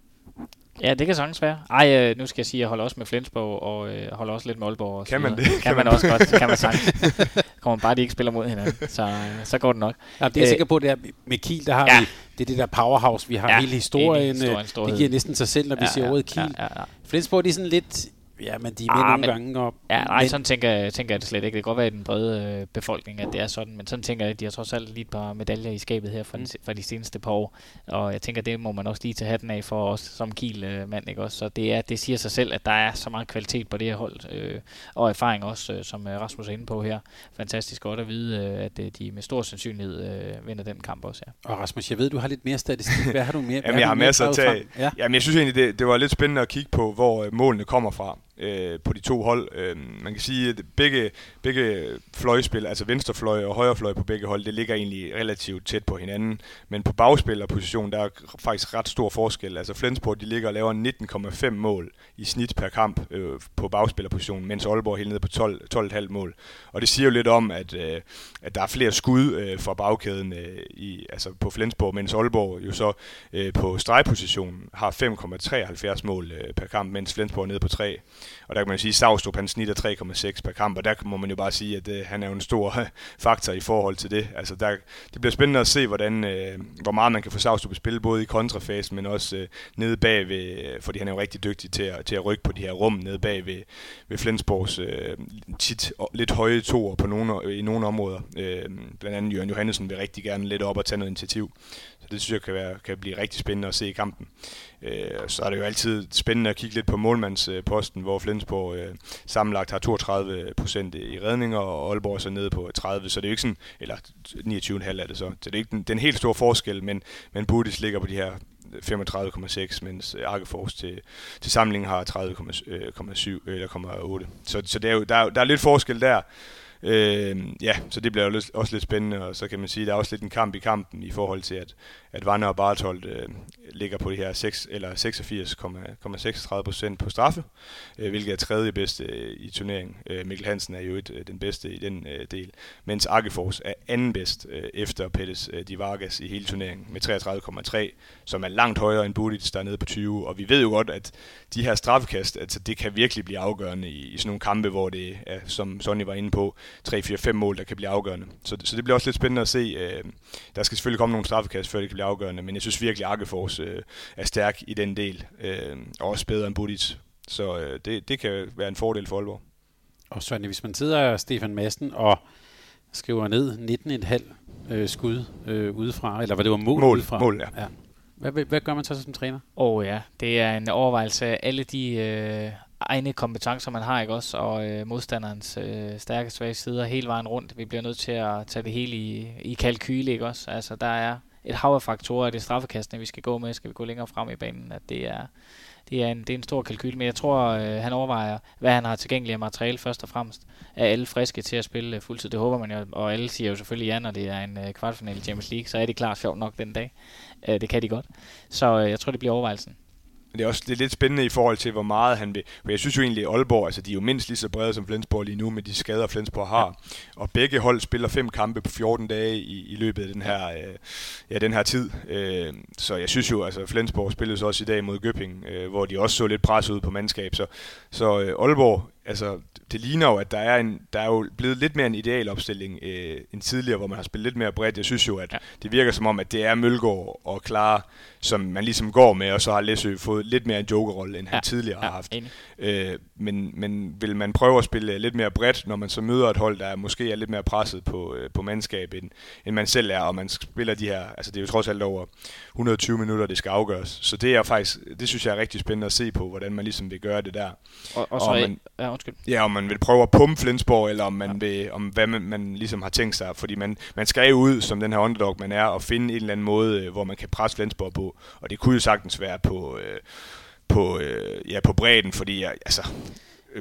Ja, det kan sagtens være. Ej, øh, nu skal jeg sige, at jeg holder også med Flensborg, og øh, holder også lidt med Aalborg. Og Kan man det? Kan, man også godt, kan man sagtens. Kommer bare, de ikke spiller mod hinanden, så, øh, så går det nok. Ja, det er jeg Øh, sikker på, det er med Kiel, der har ja. vi, det er det der powerhouse, vi har Ja, hele historien. enig. Historien, øh, det giver næsten sig selv, når vi siger ordet Kiel. Ja, ja, ja. Flensborg, de er sådan lidt, ja, men de er med Ah, nogle men- gange. Og, Ja, nej, men, sådan tænker, jeg- tænker jeg det slet ikke. Det kan godt være i den brede øh, befolkning, at det er sådan, men sådan tænker jeg, at de har trods alt lige et par medaljer i skabet her fra, Mm. de, fra de seneste par år. Og jeg tænker, det må man også lige tage hatten af for os som Kiel-mand, ikke også? Så det, er, det siger sig selv, at der er så meget kvalitet på det her hold, øh, og erfaring også, øh, som øh, Rasmus er inde på her. Fantastisk godt at vide, øh, at øh, de med stor sandsynlighed øh, vinder den kamp også, ja. og Rasmus, jeg ved, du har lidt mere statistik. Hvad har du mere? Jamen, jeg har mere masser at tage. Ja. Jamen, jeg synes egentlig, det, det var lidt spændende at kigge på, hvor øh, målene kommer fra øh, på de to hold. Øh, man kan sige, at begge, begge fløjspil, altså venstrefløj og højrefløj på begge hold, det ligger egentlig relativt tæt på hinanden. Men på bagspillerposition, der er faktisk ret stor forskel. Altså Flensborg, de ligger og laver 19,5 mål i snit per kamp øh, på bagspillerposition, mens Aalborg er helt nede på 12 12,5 mål. Og det siger jo lidt om, at, øh, at der er flere skud øh, fra bagkæden øh, i, altså på Flensborg, mens Aalborg jo så øh, på stregpositionen har 5,73 mål øh, per kamp, mens Flensborg er nede på 3. Og der kan man jo sige, at Savstrup han snitter 3,6 per kamp, og der må man jo bare sige, at øh, han er jo en stor faktor i forhold til det. Altså der, det bliver spændende at se, hvordan, øh, hvor meget man kan få Savstrup at spille, både i kontrafasen, men også øh, nede bagved, øh, fordi han er jo rigtig dygtig til at, til at rykke på de her rum nede bag ved, ved Flensborgs øh, tit og- lidt høje toer på nogle, i nogle områder. Øh, blandt andet Jørgen Johannesen vil rigtig gerne lidt op og tage noget initiativ. Så det synes jeg kan, være, kan blive rigtig spændende at se i kampen. Øh, så er det jo altid spændende at kigge lidt på målmandsposten, hvor Flensborg øh, sammenlagt har 32 procent i redninger, og Aalborg er så nede på 30, så det er jo ikke sådan, eller 29,5 er det så. Så det er ikke den, den helt store forskel, men, men Budis ligger på de her 35,6, mens Arkefors til, til samlingen har 30,7 øh, øh, eller 0,8. Så, så det er jo, der, er, der er lidt forskel der. Øh, ja, så det bliver jo også lidt spændende, og så kan man sige, at der er også lidt en kamp i kampen i forhold til, at, at Vanne og Barthold øh, ligger på det her 6, eller 86,36 procent på straffe, øh, hvilket er tredje bedste øh, i turneringen. Øh, Mikkel Hansen er jo et, øh, den bedste i den øh, del, mens Arkefors er anden bedst øh, efter Pettis øh, Di Vargas i hele turneringen med 33,3, som er langt højere end Budic, der er nede på 20, og vi ved jo godt, at de her straffekast, altså det kan virkelig blive afgørende i, i sådan nogle kampe, hvor det er, som Sonny var inde på, 3-4-5 mål, der kan blive afgørende. Så, så det bliver også lidt spændende at se. Øh, der skal selvfølgelig komme nogle straffekast, før det kan blive afgørende, men jeg synes virkelig, at Arkefors øh, er stærk i den del, øh, og også bedre end Budic. Så øh, det, det kan være en fordel for Aalborg. Og Søren, hvis man sidder Stefan Madsen og skriver ned 19,5 øh, skud øh, udefra, eller hvad det var mål, Mål, udefra. mål, ja. ja. Hvad, hvad, hvad gør man så som træner? Åh oh, ja, det er en overvejelse af alle de øh, egne kompetencer, man har, ikke også? Og øh, modstanderens øh, stærke svage sider hele vejen rundt. Vi bliver nødt til at tage det hele i, i kalkyle, ikke også? Altså, der er et hav af faktorer af det straffekastende, vi skal gå med. Skal vi gå længere frem i banen? At det er, det er, en, det er en stor kalkyl, men jeg tror, øh, han overvejer, hvad han har tilgængeligt af materiale først og fremmest. Er alle friske til at spille øh, fuldtid? Det håber man jo, og alle siger jo selvfølgelig ja, når det er en øh, kvartfinale i Champions League, så er det klart sjovt nok den dag. Øh, det kan de godt. Så øh, jeg tror, det bliver overvejelsen. Det er også det er lidt spændende i forhold til, hvor meget han vil. For jeg synes jo egentlig, at Aalborg, altså de er jo mindst lige så brede som Flensborg lige nu, med de skader, Flensborg har. Ja. Og begge hold spiller fem kampe på 14 dage i, i løbet af den her, øh, ja, den her tid. Øh, så jeg synes jo, altså Flensborg spillede så også i dag mod Gøpping, øh, hvor de også så lidt pres ud på mandskab. Så, så øh, Aalborg, altså det ligner jo, at der er, en, der er jo blevet lidt mere en idealopstilling øh, end tidligere, hvor man har spillet lidt mere bredt. Jeg synes jo, at ja. det virker som om, at det er Mølgaard og Clara, som man ligesom går med, og så har Læsø fået lidt mere en jokerrolle, end ja. han tidligere ja, har haft. Enig. Øh, men, men vil man prøve at spille lidt mere bredt, når man så møder et hold, der måske er lidt mere presset på, øh, på mandskab, end, end man selv er, og man spiller de her, altså det er jo trods alt over 120 minutter, det skal afgøres. Så det er faktisk, det synes jeg er rigtig spændende at se på, hvordan man ligesom vil gøre det der. Og, og så Og man- ja, undskyld. Ja, om man vil prøve at pumpe Flensborg, eller om, man vil, om hvad man, man ligesom har tænkt sig. Fordi man, man skal jo ud, som den her underdog man er, og finde en eller anden måde, øh, hvor man kan presse Flensborg på. Og det kunne jo sagtens være på, øh, på, øh, ja, på bredden, fordi jeg, altså,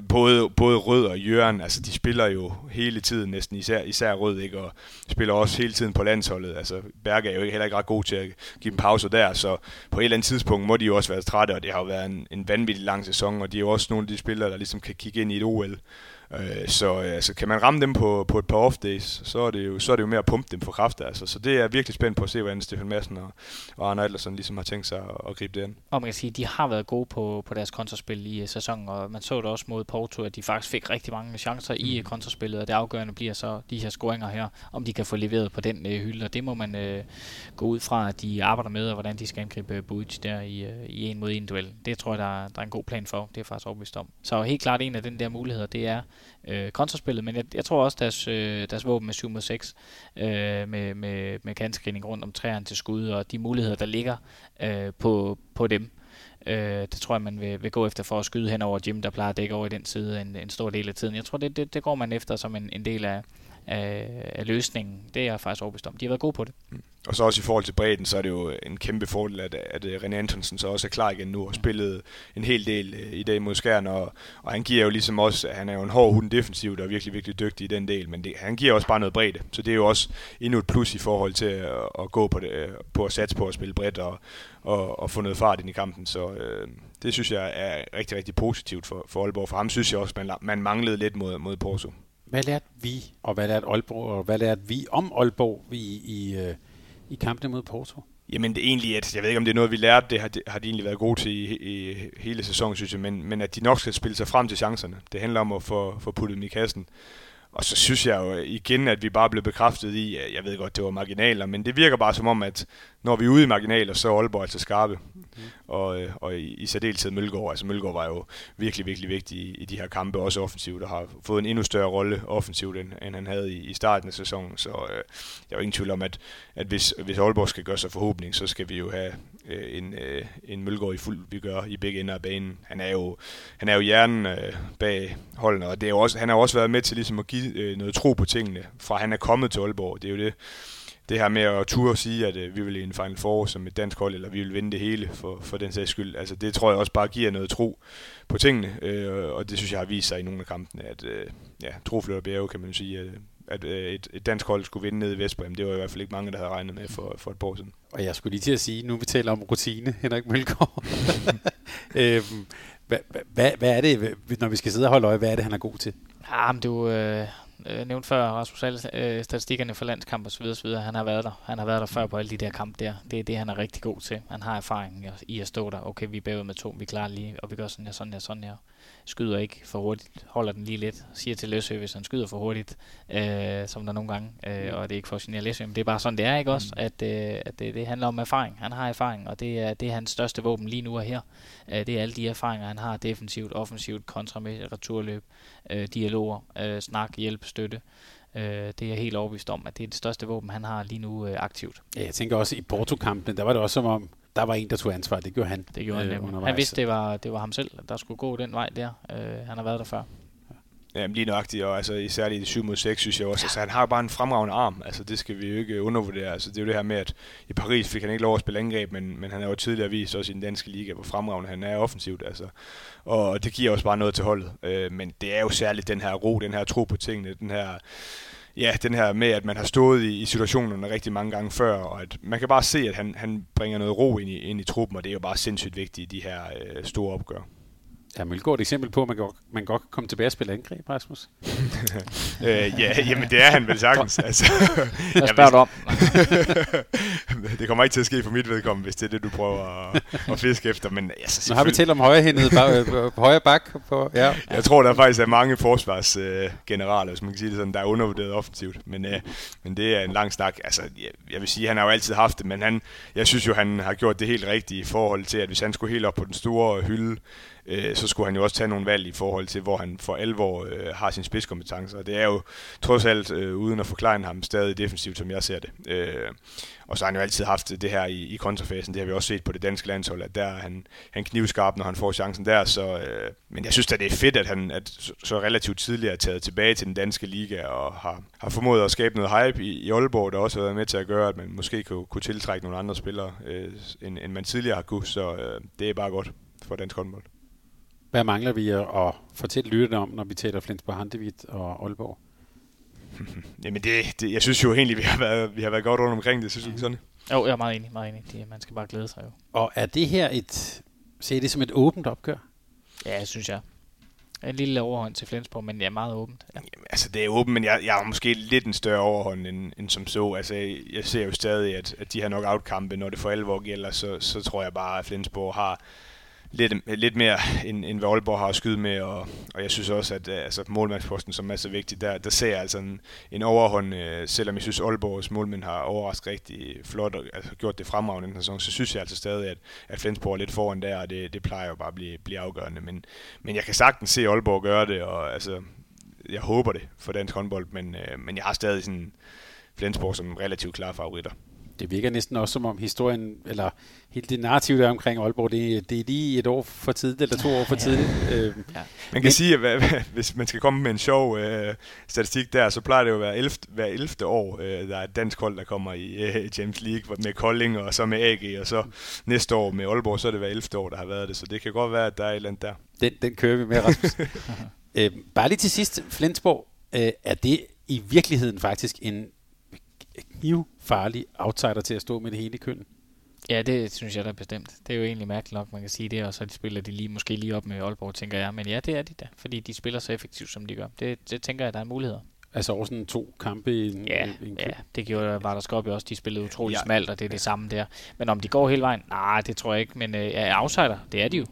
både, både Rød og Jørgen, altså de spiller jo hele tiden næsten, især, især Rød, ikke? og spiller også hele tiden på landsholdet. Altså Berge er jo ikke- heller ikke ret god til at give dem pauser der, så på et eller andet tidspunkt må de jo også være trætte, og det har jo været en, en vanvittig lang sæson, og de er jo også nogle af de spillere, der ligesom kan kigge ind i et OL Øh, så øh, altså, kan man ramme dem på, på et par off days, så er, det jo, så er det jo mere at pumpe dem for kræfter. Altså. Så det er virkelig spændt på at se, hvordan Stefan Madsen og, og Arne Adlersen ligesom har tænkt sig at, at gribe det ind. Og man kan sige, at de har været gode på, på deres kontraspil i uh, sæsonen, og man så det også mod Porto, at de faktisk fik rigtig mange chancer i uh, kontraspillet, og det afgørende bliver så de her scoringer her, om de kan få leveret på den uh, hylde, og det må man uh, gå ud fra, at de arbejder med, og hvordan de skal angribe uh, der i, i en mod en duel. Det tror jeg, der, der er en god plan for, det er faktisk overbevist om. Så helt klart en af den der muligheder, det er øh, kontraspillet, men jeg, jeg tror også, deres, øh, deres våben med 7 mod 6, øh, med, med, med kantscreening rundt om træerne til skud, og de muligheder, der ligger øh, på, på dem, øh, det tror jeg, man vil, vil gå efter for at skyde hen over Jim, der plejer at dække over i den side en, en stor del af tiden. Jeg tror, det, det, det går man efter som en, en del af, af, af løsningen. Det er jeg faktisk overbevist om. De har været gode på det. Mm. Og så også i forhold til bredden, så er det jo en kæmpe fordel, at, at René Antonsen så også er klar igen nu og spillet en hel del øh, i dag mod Skjern, og, og han giver jo ligesom også, han er jo en hård hund defensivt og virkelig, virkelig dygtig i den del, men det, han giver også bare noget bredde, så det er jo også endnu et plus i forhold til at, at gå på, det, øh, på at satse på at spille bredt og, og, og få noget fart ind i kampen, så øh, det synes jeg er rigtig, rigtig positivt for, for Aalborg, for ham synes jeg også, man, man manglede lidt mod, mod Porto. Hvad lærte vi, og hvad lærte Aalborg, og hvad lærte vi om Aalborg i, i, øh, i kampene mod Porto? Jamen det er egentlig, at jeg ved ikke om det er noget, vi lærte, det har, det har de egentlig været gode til i, i hele sæsonen, synes jeg, men, men at de nok skal spille sig frem til chancerne. Det handler om at få, få puttet dem i kassen. Og så synes jeg jo igen, at vi bare blev bekræftet i, jeg ved godt, det var marginaler, men det virker bare som om, at når vi er ude i marginaler, så er Aalborg altså skarpe. Mm. Og, øh, og i, i særdeleshed Mølgaard. Altså Mølgaard var jo virkelig, virkelig vigtig i, i de her kampe, også offensivt, og har fået en endnu større rolle offensivt, end, end han havde i, i starten af sæsonen. Så øh, jeg er jo ingen tvivl om, at, at hvis, hvis Aalborg skal gøre sig forhåbning, så skal vi jo have øh, en, øh, en Mølgaard i fuld vi gør i begge ender af banen. Han er jo, han er jo hjernen øh, bag holdene, og det er jo også, han har også været med til ligesom at give øh, noget tro på tingene, fra han er kommet til Aalborg. Det er jo det, det her med at turde sige, at øh, vi vil i en Final Four som et dansk hold, eller vi vil vinde det hele for, for den sags skyld. Altså, det tror jeg også bare giver noget tro på tingene, øh, og det synes jeg har vist sig i nogle af kampene, at øh, ja, tro flytter bjerge, kan man sige, at, at øh, et, et dansk hold skulle vinde ned i Vestbrem. Det var i hvert fald ikke mange, der havde regnet med for, for et par år siden. Og jeg skulle lige til at sige, nu vi taler om rutine, Henrik Mølgaard. øhm, hvad, hvad, hvad er det, når vi skal sidde og holde øje, hvad er det, han er god til? Ja, men du, øh, øh, nævnt før, Rasmus Alle, øh, statistikkerne for landskamp så videre. Han har været der. Han har været der før på alle de der kampe der. Det er det, han er rigtig god til. Han har erfaring i at stå der. Okay, vi er bagud med to, vi klarer lige, og vi gør sådan her, sådan her, sådan her skyder ikke for hurtigt, holder den lige lidt, siger til Læsø, hvis han skyder for hurtigt, øh, som der nogle gange, øh, og det er ikke for at genere Læsø, men det er bare sådan, det er, ikke også? Mm. At, øh, at det, det handler om erfaring. Han har erfaring, og det er, det er hans største våben lige nu og her. Øh, det er alle de erfaringer, han har defensivt, offensivt, kontra med returløb, øh, dialoger, øh, snak, hjælp, støtte. Øh, det er jeg helt overbevist om, at det er det største våben, han har lige nu øh, aktivt. Ja, jeg tænker også i Porto-kampen, der var det også som om, der var en, der tog ansvar. Det gjorde han. Det gjorde øh, han Han vidste, det var, det var ham selv, der skulle gå den vej der. Øh, han har været der før. Ja, lige nøjagtigt, og altså, især i 7 mod 6, synes jeg også. Altså, han har bare en fremragende arm, altså det skal vi jo ikke undervurdere. Altså, det er jo det her med, at i Paris fik han ikke lov at spille angreb, men, men han har jo tidligere vist også i den danske liga, hvor fremragende han er offensivt. Altså. Og det giver også bare noget til holdet. Øh, men det er jo særligt den her ro, den her tro på tingene, den her ja, den her med, at man har stået i, i situationerne rigtig mange gange før, og at man kan bare se, at han, han bringer noget ro ind i, ind i truppen, og det er jo bare sindssygt vigtigt i de her øh, store opgør. Ja, Mølgaard et eksempel på, at man, godt, man godt kan komme tilbage og spille angreb, Rasmus. øh, ja, jamen det er han vel sagtens. altså, Hvad spørger du om? det kommer ikke til at ske for mit vedkommende, hvis det er det, du prøver at, at fiske efter. Men, altså, nu har vi talt om højrehændet på, på højre bak. På, ja. Jeg tror, der faktisk er mange forsvarsgeneraler, hvis man kan sige det sådan, der er undervurderet offensivt. Men, øh, men det er en lang snak. Altså, jeg, jeg vil sige, han har jo altid haft det, men han, jeg synes jo, han har gjort det helt rigtige i forhold til, at hvis han skulle helt op på den store hylde, øh, så skulle han jo også tage nogle valg i forhold til, hvor han for alvor øh, har sin spidskompetencer. Det er jo trods alt, øh, uden at forklare ham, stadig defensivt, som jeg ser det. Øh, og så har han jo altid haft det her i, i kontrafasen. Det har vi også set på det danske landshold, at der han, han knivskarp, når han får chancen der. Så, øh, men jeg synes at det er fedt, at han at så relativt tidligt er taget tilbage til den danske liga og har, har formået at skabe noget hype i, i Aalborg, der også har været med til at gøre, at man måske kunne, kunne tiltrække nogle andre spillere, øh, end, end man tidligere har kunne. Så øh, det er bare godt for dansk håndbold. Hvad mangler vi at fortælle lytterne om, når vi taler Flensborg Handevidt og Aalborg? Jamen det, det, jeg synes jo egentlig, vi har været, vi har været godt rundt omkring det, synes du ikke sådan? Jo, jeg er meget enig, meget enig. Det, man skal bare glæde sig jo. Og er det her et, ser det som et åbent opgør? Ja, synes jeg. En lille overhånd til Flensborg, men ja, meget åbent. Ja. Jamen, altså, det er åbent, men jeg, jeg har måske lidt en større overhånd end, end som så. Altså, jeg ser jo stadig, at, at de her knockout-kampe, når det for alvor gælder, så, så tror jeg bare, at Flensborg har lidt, lidt mere, end, end hvad Aalborg har at skyde med, og, og jeg synes også, at øh, altså, målmandsposten, som er så vigtig, der, der ser jeg altså en, en overhånd, øh, selvom jeg synes, Aalborgs målmænd har overrasket rigtig flot og altså, gjort det fremragende den sæson, så synes jeg altså stadig, at, at Flensborg er lidt foran der, og det, det plejer jo bare at blive, blive afgørende. Men, men jeg kan sagtens se Aalborg gøre det, og altså, jeg håber det for dansk håndbold, men, øh, men jeg har stadig sådan Flensborg som relativt klare favoritter det virker næsten også som om historien, eller helt det narrativ der omkring Aalborg, det, det er lige et år for tidligt, eller to år for tidligt. ja. Øh, ja. Man kan sige, at hvis man skal komme med en sjov øh, statistik der, så plejer det jo at være 11, hver 11. år, øh, der er et dansk hold, der kommer i øh, James League med Kolding, og så med AG, og så næste år med Aalborg, så er det hver 11. år, der har været det, så det kan godt være, at der er et eller andet der. Den, den kører vi med, Rasmus. øh, bare lige til sidst, Flensborg, øh, er det i virkeligheden faktisk en farlig outsider til at stå med det hele i kønnen. Ja, det synes jeg da bestemt. Det er jo egentlig mærkeligt nok, man kan sige det, og så de spiller de lige, måske lige op med Aalborg, tænker jeg. Men ja, det er de da, fordi de spiller så effektivt, som de gør. Det, det tænker jeg, der er muligheder. Altså over sådan to kampe i en, ja, en ja, det gjorde Vardar Skopje også. De spillede utrolig ja. smalt, og det er det samme der. Men om de går hele vejen? Nej, det tror jeg ikke. Men øh, ja, outsider, det er de jo.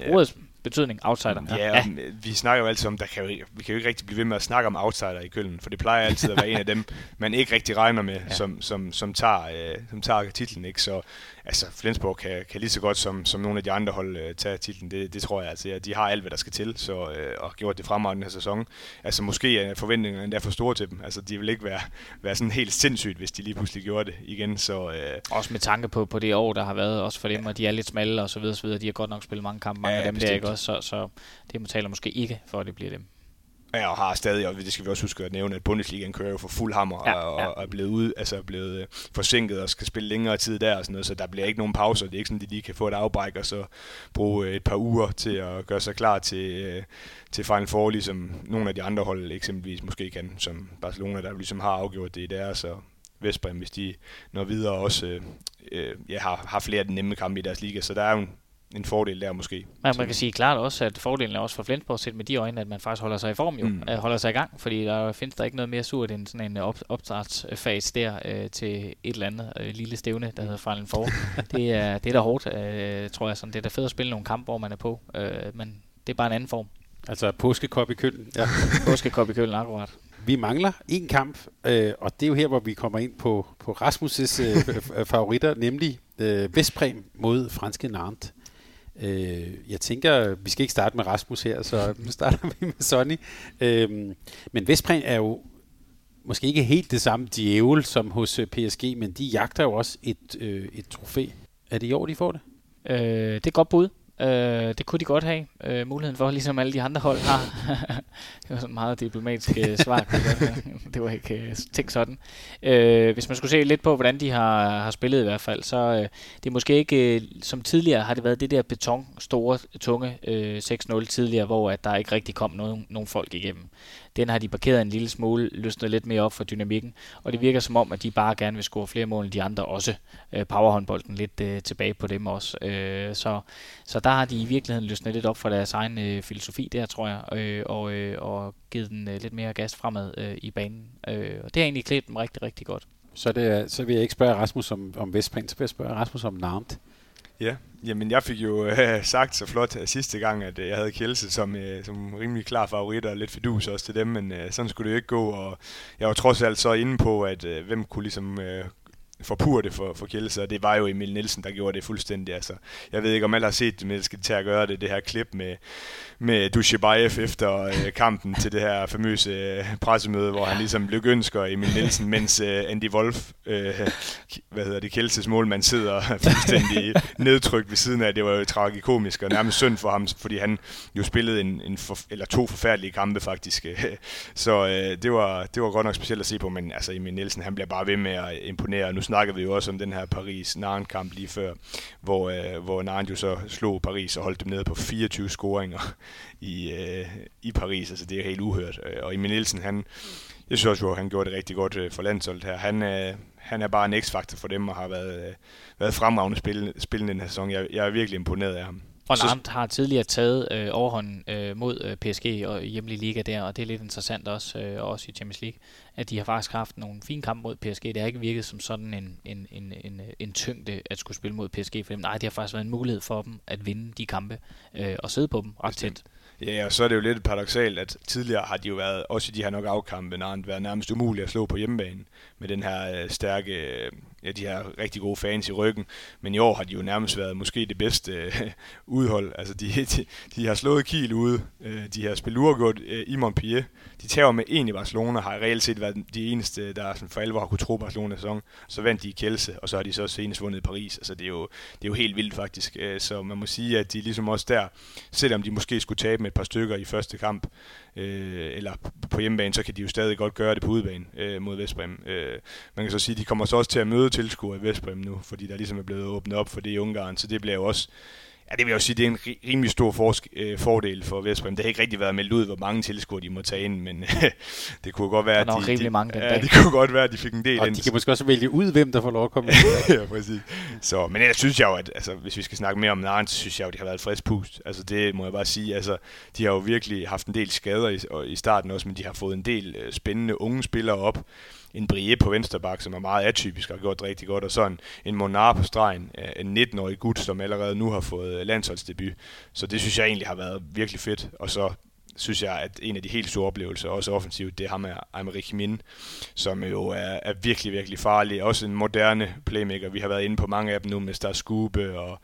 Ja betydning, outsider. Ja, ja. vi snakker jo altid om, der kan jo, vi kan jo ikke rigtig blive ved med at snakke om outsider i Køln, for det plejer altid at være en af dem, man ikke rigtig regner med, ja. som, som, som, tager, øh, som tager titlen. Ikke? Så altså, Flensborg kan, kan lige så godt som, som nogle af de andre hold øh, tage titlen. Det, det tror jeg altså. Ja, de har alt, hvad der skal til, så, øh, og gjort det fremragende her sæson. Altså måske er forventningerne endda for store til dem. Altså de vil ikke være, være sådan helt sindssygt, hvis de lige pludselig gjorde det igen. Så, øh, også med tanke på, på det år, der har været, også for dem, ja. og de er lidt smalle og så videre, så videre. De har godt nok spillet mange kampe, mange ja, af dem bestemt. der, ikke også? Så, så det taler måske ikke for, at det bliver dem. Ja, og har stadig, og det skal vi også huske at nævne, at Bundesligaen kører jo for fuld hammer ja, og, ja. og, er blevet, ud, altså er blevet øh, forsinket og skal spille længere tid der og sådan noget, så der bliver ikke nogen pauser. Det er ikke sådan, at de lige kan få et afbræk og så bruge et par uger til at gøre sig klar til, øh, til Final Four, ligesom nogle af de andre hold eksempelvis måske kan, som Barcelona, der ligesom har afgjort det i deres, og Vestbrem, hvis de når videre også øh, øh, ja, har, har flere af de nemme kampe i deres liga, så der er jo en, en fordel der måske. Men man kan sige klart også, at fordelen er også for Flensborg set med de øjne, at man faktisk holder sig i form jo, mm. Holder sig i gang, fordi der findes der ikke noget mere surt end sådan en øh, op- opstartsfase der øh, til et eller andet øh, lille stævne, der hedder Final Four. det er det er da hårdt, øh, tror jeg. Sådan. Det er da fedt at spille nogle kampe, hvor man er på, øh, men det er bare en anden form. Altså påskekop i køllen. Ja. påskekop i køllen, akkurat. Vi mangler en kamp, øh, og det er jo her, hvor vi kommer ind på, på Rasmus' øh, favoritter, nemlig øh, Vestprem mod franske Nantes. Øh, jeg tænker, vi skal ikke starte med Rasmus her, så nu starter vi med Sonny. Øh, men Vestpræn er jo måske ikke helt det samme djævel som hos øh, PSG, men de jagter jo også et, øh, et trofæ. Er det i år, de får det? Øh, det er godt bud. Øh, det kunne de godt have, øh, muligheden for, ligesom alle de andre hold har. det var sådan meget diplomatisk øh, svar. det var ikke øh, tænkt sådan. Øh, hvis man skulle se lidt på, hvordan de har, har spillet i hvert fald, så øh, det er måske ikke, øh, som tidligere har det været det der beton, store, tunge øh, 6-0 tidligere, hvor at der ikke rigtig kom nogen, nogen folk igennem. Den har de parkeret en lille smule, løsnet lidt mere op for dynamikken, og det virker som om, at de bare gerne vil score flere mål end de andre også. Øh, powerhåndbolden lidt øh, tilbage på dem også. Øh, så, så der har de i virkeligheden løsnet lidt op for deres egen øh, filosofi der, tror jeg, øh, og, øh, og givet den øh, lidt mere gas fremad øh, i banen. Øh, og det har egentlig klædt dem rigtig, rigtig godt. Så, det, så vil jeg ikke spørge Rasmus om, om Vestplan, så vil jeg spørge Rasmus om Narmt. Ja, jamen jeg fik jo øh, sagt så flot øh, sidste gang, at øh, jeg havde Kjelse som, øh, som rimelig klar favorit og lidt fidus også til dem, men øh, sådan skulle det jo ikke gå, og jeg var trods alt så inde på, at øh, hvem kunne ligesom øh, forpure det for, for Kjelse, og det var jo Emil Nielsen, der gjorde det fuldstændig. Altså, jeg ved ikke, om alle har set det, men jeg skal til at gøre det, det her klip med, med Dushibayev efter øh, kampen til det her famøse øh, pressemøde, hvor han ligesom lykønsker Emil Nielsen, mens øh, Andy Wolf, øh, hvad hedder det, Kjelses målmand, sidder fuldstændig nedtrykt ved siden af. Det var jo tragikomisk og nærmest synd for ham, fordi han jo spillede en, en for, eller to forfærdelige kampe faktisk. Så øh, det, var, det var godt nok specielt at se på, men altså Emil Nielsen, han bliver bare ved med at imponere. Nu snakkede vi jo også om den her Paris-Narn-kamp lige før, hvor, øh, hvor Narn jo så slog Paris og holdt dem nede på 24 scoringer i, øh, i Paris. Altså, det er helt uhørt. Øh, og Emil Nielsen, han, jeg synes også, at han gjorde det rigtig godt øh, for landsholdet her. Han, øh, han er bare en x-faktor for dem og har været, øh, været fremragende spil, spillende den her sæson. Jeg, jeg er virkelig imponeret af ham. Og Nantes har tidligere taget øh, overhånden øh, mod øh, PSG og hjemlig liga der, og det er lidt interessant også, øh, også i Champions League, at de har faktisk haft nogle fine kampe mod PSG. Det har ikke virket som sådan en, en, en, en, en tyngde at skulle spille mod PSG for dem. Nej, det har faktisk været en mulighed for dem at vinde de kampe øh, og sidde på dem ret tæt. Ja, og så er det jo lidt paradoxalt, at tidligere har de jo været, også i de her nok afkampe, været nærmest umuligt at slå på hjemmebane med den her øh, stærke, øh, ja, de har rigtig gode fans i ryggen. Men i år har de jo nærmest været måske det bedste øh, udhold. Altså, de, de, de har slået Kiel ude, øh, de har spillet uafgjort øh, i Montpellier. De tager med en i Barcelona, har reelt set været de eneste, der sådan for alvor har kunne tro Barcelona sæson. Så vandt de i Kielse, og så har de så senest vundet i Paris. Altså, det er jo, det er jo helt vildt faktisk. Øh, så man må sige, at de ligesom også der, selvom de måske skulle tabe med et par stykker i første kamp, øh, eller på hjemmebane, så kan de jo stadig godt gøre det på udebane øh, mod Vestbrem. Øh, man kan så sige, at de kommer så også til at møde tilskuere i Vestbrem nu, fordi der ligesom er blevet åbnet op for det i Ungarn, så det bliver jo også Ja, det vil jeg jo sige, det er en rimelig stor forsk- øh, fordel for Vestbrem. Det har ikke rigtig været meldt ud, hvor mange tilskuere de må tage ind, men det kunne godt være, at de, de, mange den ja, dag. det kunne godt være, at de fik en del Og ind. de kan måske også vælge ud, hvem der får lov at komme ind. ja, præcis. Så, men ellers synes jeg jo, at altså, hvis vi skal snakke mere om Narn, så synes jeg jo, at det har været et frisk pust. Altså det må jeg bare sige. Altså, de har jo virkelig haft en del skader i, i starten også, men de har fået en del øh, spændende unge spillere op en Brie på venstre bak, som er meget atypisk og har gjort rigtig godt, og så en, en Monar på stregen, øh, en 19-årig gut, som allerede nu har fået øh, landsholdsdebut. Så det synes jeg egentlig har været virkelig fedt. Og så synes jeg, at en af de helt store oplevelser, også offensivt, det er ham af Aymeric Min, som jo er, er virkelig, virkelig farlig. Også en moderne playmaker. Vi har været inde på mange af dem nu med Star Skube og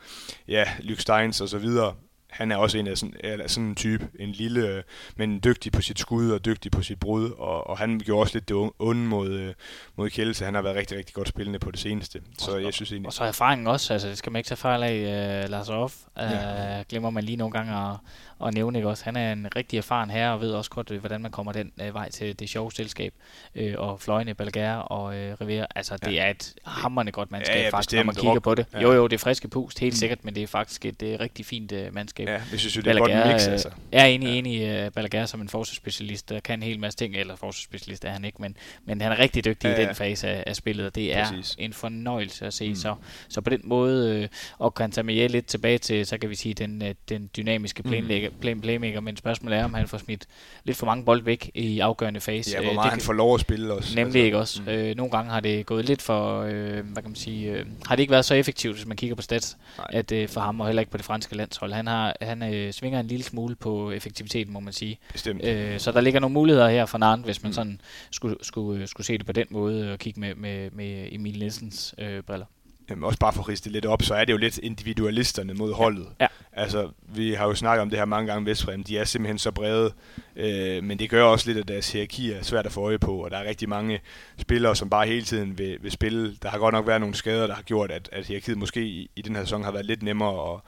ja, Luke Steins og så videre han er også en af sådan, eller sådan en type, en lille, men dygtig på sit skud og dygtig på sit brud, og, og han gjorde også lidt det onde mod, øh, mod Kjelse. Han har været rigtig, rigtig godt spillende på det seneste, så og, jeg synes egentlig... Og så erfaringen også, altså det skal man ikke tage fejl af, uh, Lars Off, uh, ja. glemmer man lige nogle gange at, at nævne, ikke også? Han er en rigtig erfaren herre og ved også godt, øh, hvordan man kommer den uh, vej til det sjove selskab, uh, og Fløjne, Balgær og uh, Rivera, altså det ja. er et hammerende godt mandskab, ja, ja, faktisk, når man kigger på det. Ja. Jo, jo, det er friske pust, helt mm. sikkert, men det er faktisk et uh, rigtig fint uh, mandskab. Ja, det synes jeg, det er Balaguer, godt mix, altså. Jeg er enig, ja. enig uh, Balaguer som en forsvarsspecialist, der kan en hel masse ting, eller forsvarsspecialist er han ikke, men, men han er rigtig dygtig ja, ja. i den fase af, af spillet, og det er Præcis. en fornøjelse at se. Mm. Så, så på den måde, øh, og kan tage med lidt tilbage til, så kan vi sige, den, øh, den dynamiske playmaker, mm. Play, playmaker, men spørgsmålet er, om han får smidt lidt for mange bold væk i afgørende fase. Ja, hvor meget øh, det han får lov at spille også. Nemlig altså. ikke også. Mm. Øh, nogle gange har det gået lidt for, øh, hvad kan man sige, øh, har det ikke været så effektivt, hvis man kigger på stats, Nej. at øh, for ham, og heller ikke på det franske landshold. Han, har, han øh, svinger en lille smule på effektiviteten, må man sige. Bestemt. Øh, så der ligger nogle muligheder her for Narn, hvis man mm. sådan skulle, skulle, skulle se det på den måde, og kigge med, med, med Emil Nielsens øh, briller. Jamen, også bare for at riste lidt op, så er det jo lidt individualisterne mod holdet. Ja. Altså, vi har jo snakket om det her mange gange, Vestfrem, de er simpelthen så brede, øh, men det gør også lidt, at deres hierarki er svært at få øje på, og der er rigtig mange spillere, som bare hele tiden vil, vil spille. Der har godt nok været nogle skader, der har gjort, at, at hierarkiet måske i, i den her sæson har været lidt nemmere at,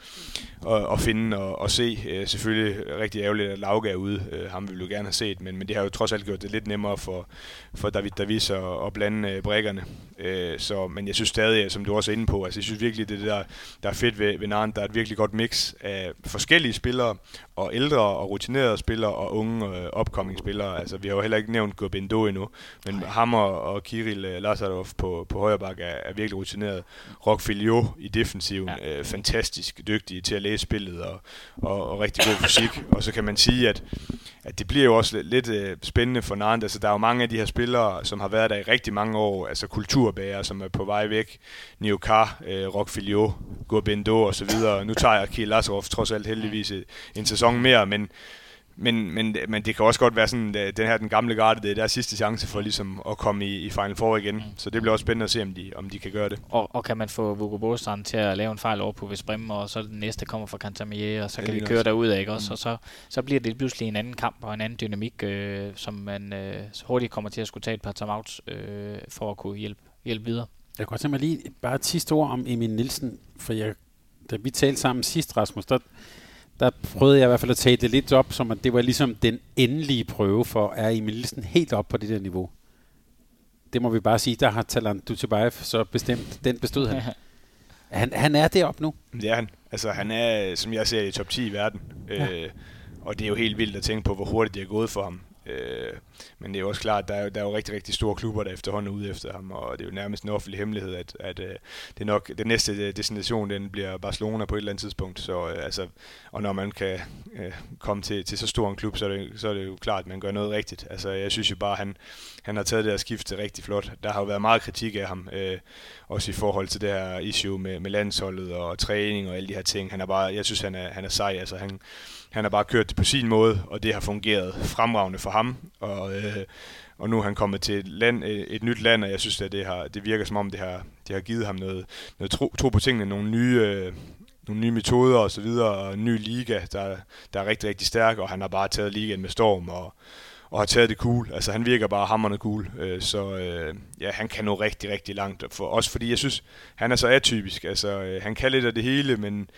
at, at finde og at se. Øh, selvfølgelig rigtig ærgerligt, at Lauga er ude. Øh, ham vil vi jo gerne have set, men, men det har jo trods alt gjort det lidt nemmere for, for David Davis at, at blande øh, brækkerne. Øh, så, men jeg synes stadig, som du også er inde på, altså jeg synes virkelig, det der, der er fedt ved, ved Narn, der er et virkelig godt mix af forskellige spillere, og ældre og rutinerede spillere, og unge øh, upcoming spillere. Altså vi har jo heller ikke nævnt Gurbindo endnu, men Nej. Hammer og Kiril øh, Lazarov på, på højre bakke er, er virkelig rutineret. Rock Filio i defensiven, ja. øh, fantastisk dygtig til at læse spillet, og, og, og rigtig god fysik. og så kan man sige, at at det bliver jo også lidt, lidt øh, spændende for Nantes. Altså, der er jo mange af de her spillere, som har været der i rigtig mange år, altså kulturbærer, som er på vej væk. Niokar, øh, Rock Filio, Gurbendo og så videre. Nu tager jeg Kiel Lazarov trods alt heldigvis en sæson mere, men men, men, men det kan også godt være sådan, at den her den gamle garde, det er deres sidste chance for ligesom at komme i, i Final Four igen. Så det bliver også spændende at se, om de, om de kan gøre det. Og, og kan man få Vugo Bostrand til at lave en fejl over på Vesprem, og så den næste kommer fra Cantamie, og så kan vi køre derud af, ikke også? Mm. Og så, så bliver det pludselig en anden kamp og en anden dynamik, øh, som man øh, hurtigt kommer til at skulle tage et par timeouts øh, for at kunne hjælpe, hjælpe videre. Jeg kan godt tænke mig lige bare et sidste ord om Emil Nielsen, for jeg, da vi talte sammen sidst, Rasmus, der, der prøvede jeg i hvert fald at tage det lidt op, som at det var ligesom den endelige prøve for, er Emil Nielsen helt op på det der niveau? Det må vi bare sige, der har Talant Dutjebaev så bestemt, den bestod han. han. Han er deroppe nu. Det er han. Altså han er, som jeg ser, i top 10 i verden. Ja. Øh, og det er jo helt vildt at tænke på, hvor hurtigt det er gået for ham. Øh, men det er jo også klart, at der er, der er jo rigtig, rigtig store klubber, der efterhånden er ude efter ham, og det er jo nærmest en offentlig hemmelighed, at, at øh, det er nok den næste øh, destination, den bliver Barcelona på et eller andet tidspunkt. Så, øh, altså, og når man kan øh, komme til, til så stor en klub, så er, det, så er det jo klart, at man gør noget rigtigt. Altså, jeg synes jo bare, at han, han har taget det her skifte rigtig flot. Der har jo været meget kritik af ham, øh, også i forhold til det her issue med, med landsholdet og træning og alle de her ting. Han er bare, jeg synes, han er, han er sej. Altså, han, han har bare kørt det på sin måde, og det har fungeret fremragende for ham. Og, øh, og nu er han kommet til et, land, øh, et nyt land, og jeg synes, at det, har, det virker som om, det har, det har givet ham noget, noget tro, tro på tingene, nogle nye, øh, nogle nye metoder og så videre, og en ny liga, der, der er rigtig, rigtig stærk, og han har bare taget ligaen med storm, og, og har taget det cool. Altså han virker bare hammerne cool, øh, så øh, ja, han kan nå rigtig, rigtig langt. For, også fordi jeg synes, han er så atypisk. Altså øh, han kan lidt af det hele, men,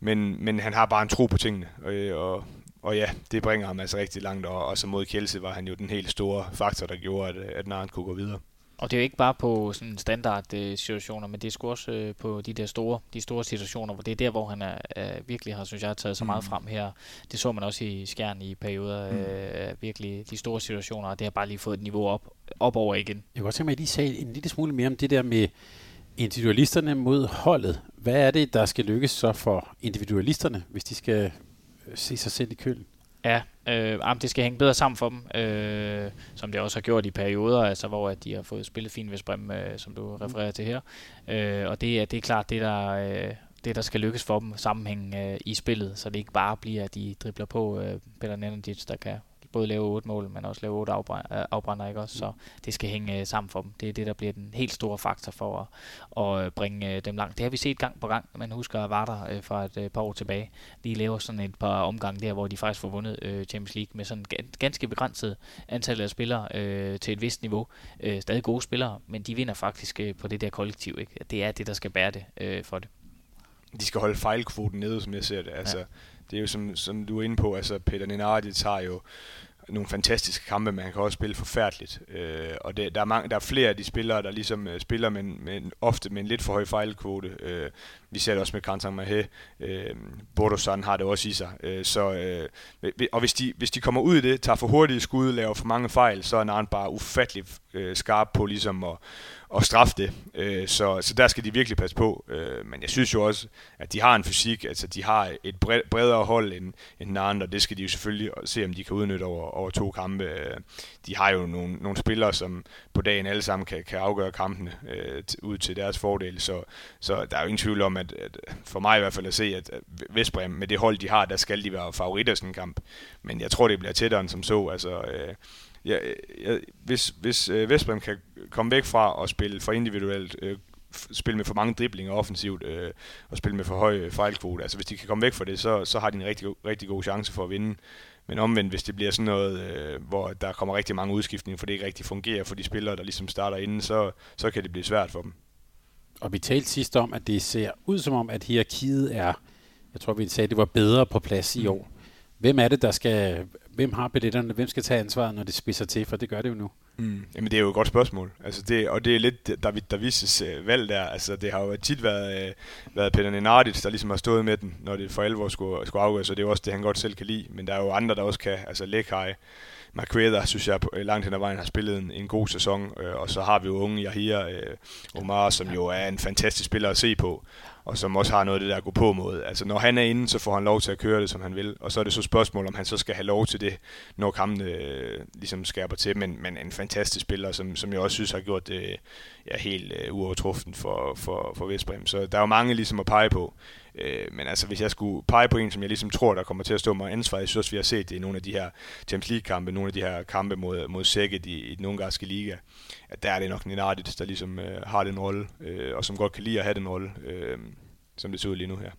men, men han har bare en tro på tingene. Øh, og, og ja, det bringer ham altså rigtig langt, og, og så mod Kjelse var han jo den helt store faktor, der gjorde, at, at Narn kunne gå videre. Og det er jo ikke bare på sådan standard øh, situationer, men det er sgu også øh, på de der store, de store situationer, hvor det er der, hvor han er, øh, virkelig har, synes jeg, har taget så meget mm. frem her. Det så man også i Skjern i perioder, mm. øh, virkelig de store situationer, og det har bare lige fået et niveau op, op over igen. Jeg kunne godt tænke mig, at I sagde en lille smule mere om det der med individualisterne mod holdet. Hvad er det, der skal lykkes så for individualisterne, hvis de skal se sig selv i kølen? Ja, øh, det skal hænge bedre sammen for dem, øh, som det også har gjort i perioder, altså hvor at de har fået spillet fint ved Sprem, øh, som du refererer til her. Øh, og det, det er klart det, der, øh, det, der skal lykkes for dem, sammenhæng øh, i spillet, så det ikke bare bliver, at de dribler på øh, Peter Nenadic, der kan både lave otte mål, men også lave otte afbrænder, ikke også? Så det skal hænge øh, sammen for dem. Det er det, der bliver den helt store faktor for at, at øh, bringe øh, dem langt. Det har vi set gang på gang. Man husker, at var der fra et par år tilbage. De laver sådan et par omgange der, hvor de faktisk får vundet Champions League med sådan ganske begrænset antal af spillere til et vist niveau. Stadig gode spillere, men de vinder faktisk på det der kollektiv. Ikke? Det er det, der skal bære det for det. De skal holde fejlkvoten nede, som jeg ser det. Altså, ja det er jo som, som du er inde på, altså Peter Nenardi tager jo nogle fantastiske kampe, men han kan også spille forfærdeligt. Øh, og det, der, er mange, der er flere af de spillere, der ligesom øh, spiller med, med, ofte med en lidt for høj fejlkvote. Øh, vi ser det også med Kantang Mahé. Øh, Bordosan har det også i sig. Øh, så, øh, og hvis de, hvis de kommer ud i det, tager for hurtige skud, laver for mange fejl, så er Narn bare ufattelig øh, skarp på ligesom at, at straffe det. Øh, så, så der skal de virkelig passe på. Øh, men jeg synes jo også, at de har en fysik, altså de har et bredere hold end, end Narn, og det skal de jo selvfølgelig se, om de kan udnytte over, over to kampe. Øh, de har jo nogle, nogle spillere, som på dagen alle sammen kan, kan afgøre kampene øh, ud til deres fordel, så, så der er jo ingen tvivl om, at, at for mig i hvert fald at se, at Vestbrem med det hold, de har, der skal de være favoritter i sådan en kamp. Men jeg tror, det bliver tættere end som så. Altså, øh, ja, ja, hvis, hvis øh, Vestbrem kan komme væk fra at spille for individuelt, øh, spille med for mange driblinger offensivt øh, og spille med for høj fejlkvote. Altså hvis de kan komme væk fra det, så, så har de en rigtig, rigtig god chance for at vinde. Men omvendt, hvis det bliver sådan noget, øh, hvor der kommer rigtig mange udskiftninger, for det ikke rigtig fungerer for de spillere, der ligesom starter inden, så, så kan det blive svært for dem. Og vi talte sidst om, at det ser ud som om, at hierarkiet er, jeg tror vi sagde, at det var bedre på plads i mm. Hvem er det, der skal, hvem har billetterne, hvem skal tage ansvaret, når det spidser til, for det gør det jo nu. Mm. Jamen det er jo et godt spørgsmål, altså det, og det er lidt David Davises øh, valg der, altså det har jo tit været, øh, været Peter Nenardis, der ligesom har stået med den, når det for alvor skulle, skulle afgøres, og det er jo også det, han godt selv kan lide, men der er jo andre, der også kan, altså Lekai, Marqueda, synes jeg, øh, langt hen ad vejen har spillet en, en god sæson, øh, og så har vi jo unge Yahia øh, Omar, som jo er en fantastisk spiller at se på, og som også har noget af det der at gå på mod. Altså når han er inde, så får han lov til at køre det, som han vil, og så er det så spørgsmål, om han så skal have lov til det, når kampene øh, ligesom skærper til, men, men en fantastisk spiller, som, som jeg også synes har gjort det ja, helt øh, uovertruffen for, for, for Vestbrem. Så der er jo mange ligesom at pege på. Øh, men altså, hvis jeg skulle pege på en, som jeg ligesom tror, der kommer til at stå mig ansvar, jeg synes vi har set det i nogle af de her Champions League-kampe, nogle af de her kampe mod, mod Sækket i, i den ungarske liga, at der er det nok Nenadit, der ligesom øh, har den rolle, øh, og som godt kan lide at have den rolle, øh, som det ser ud lige nu her.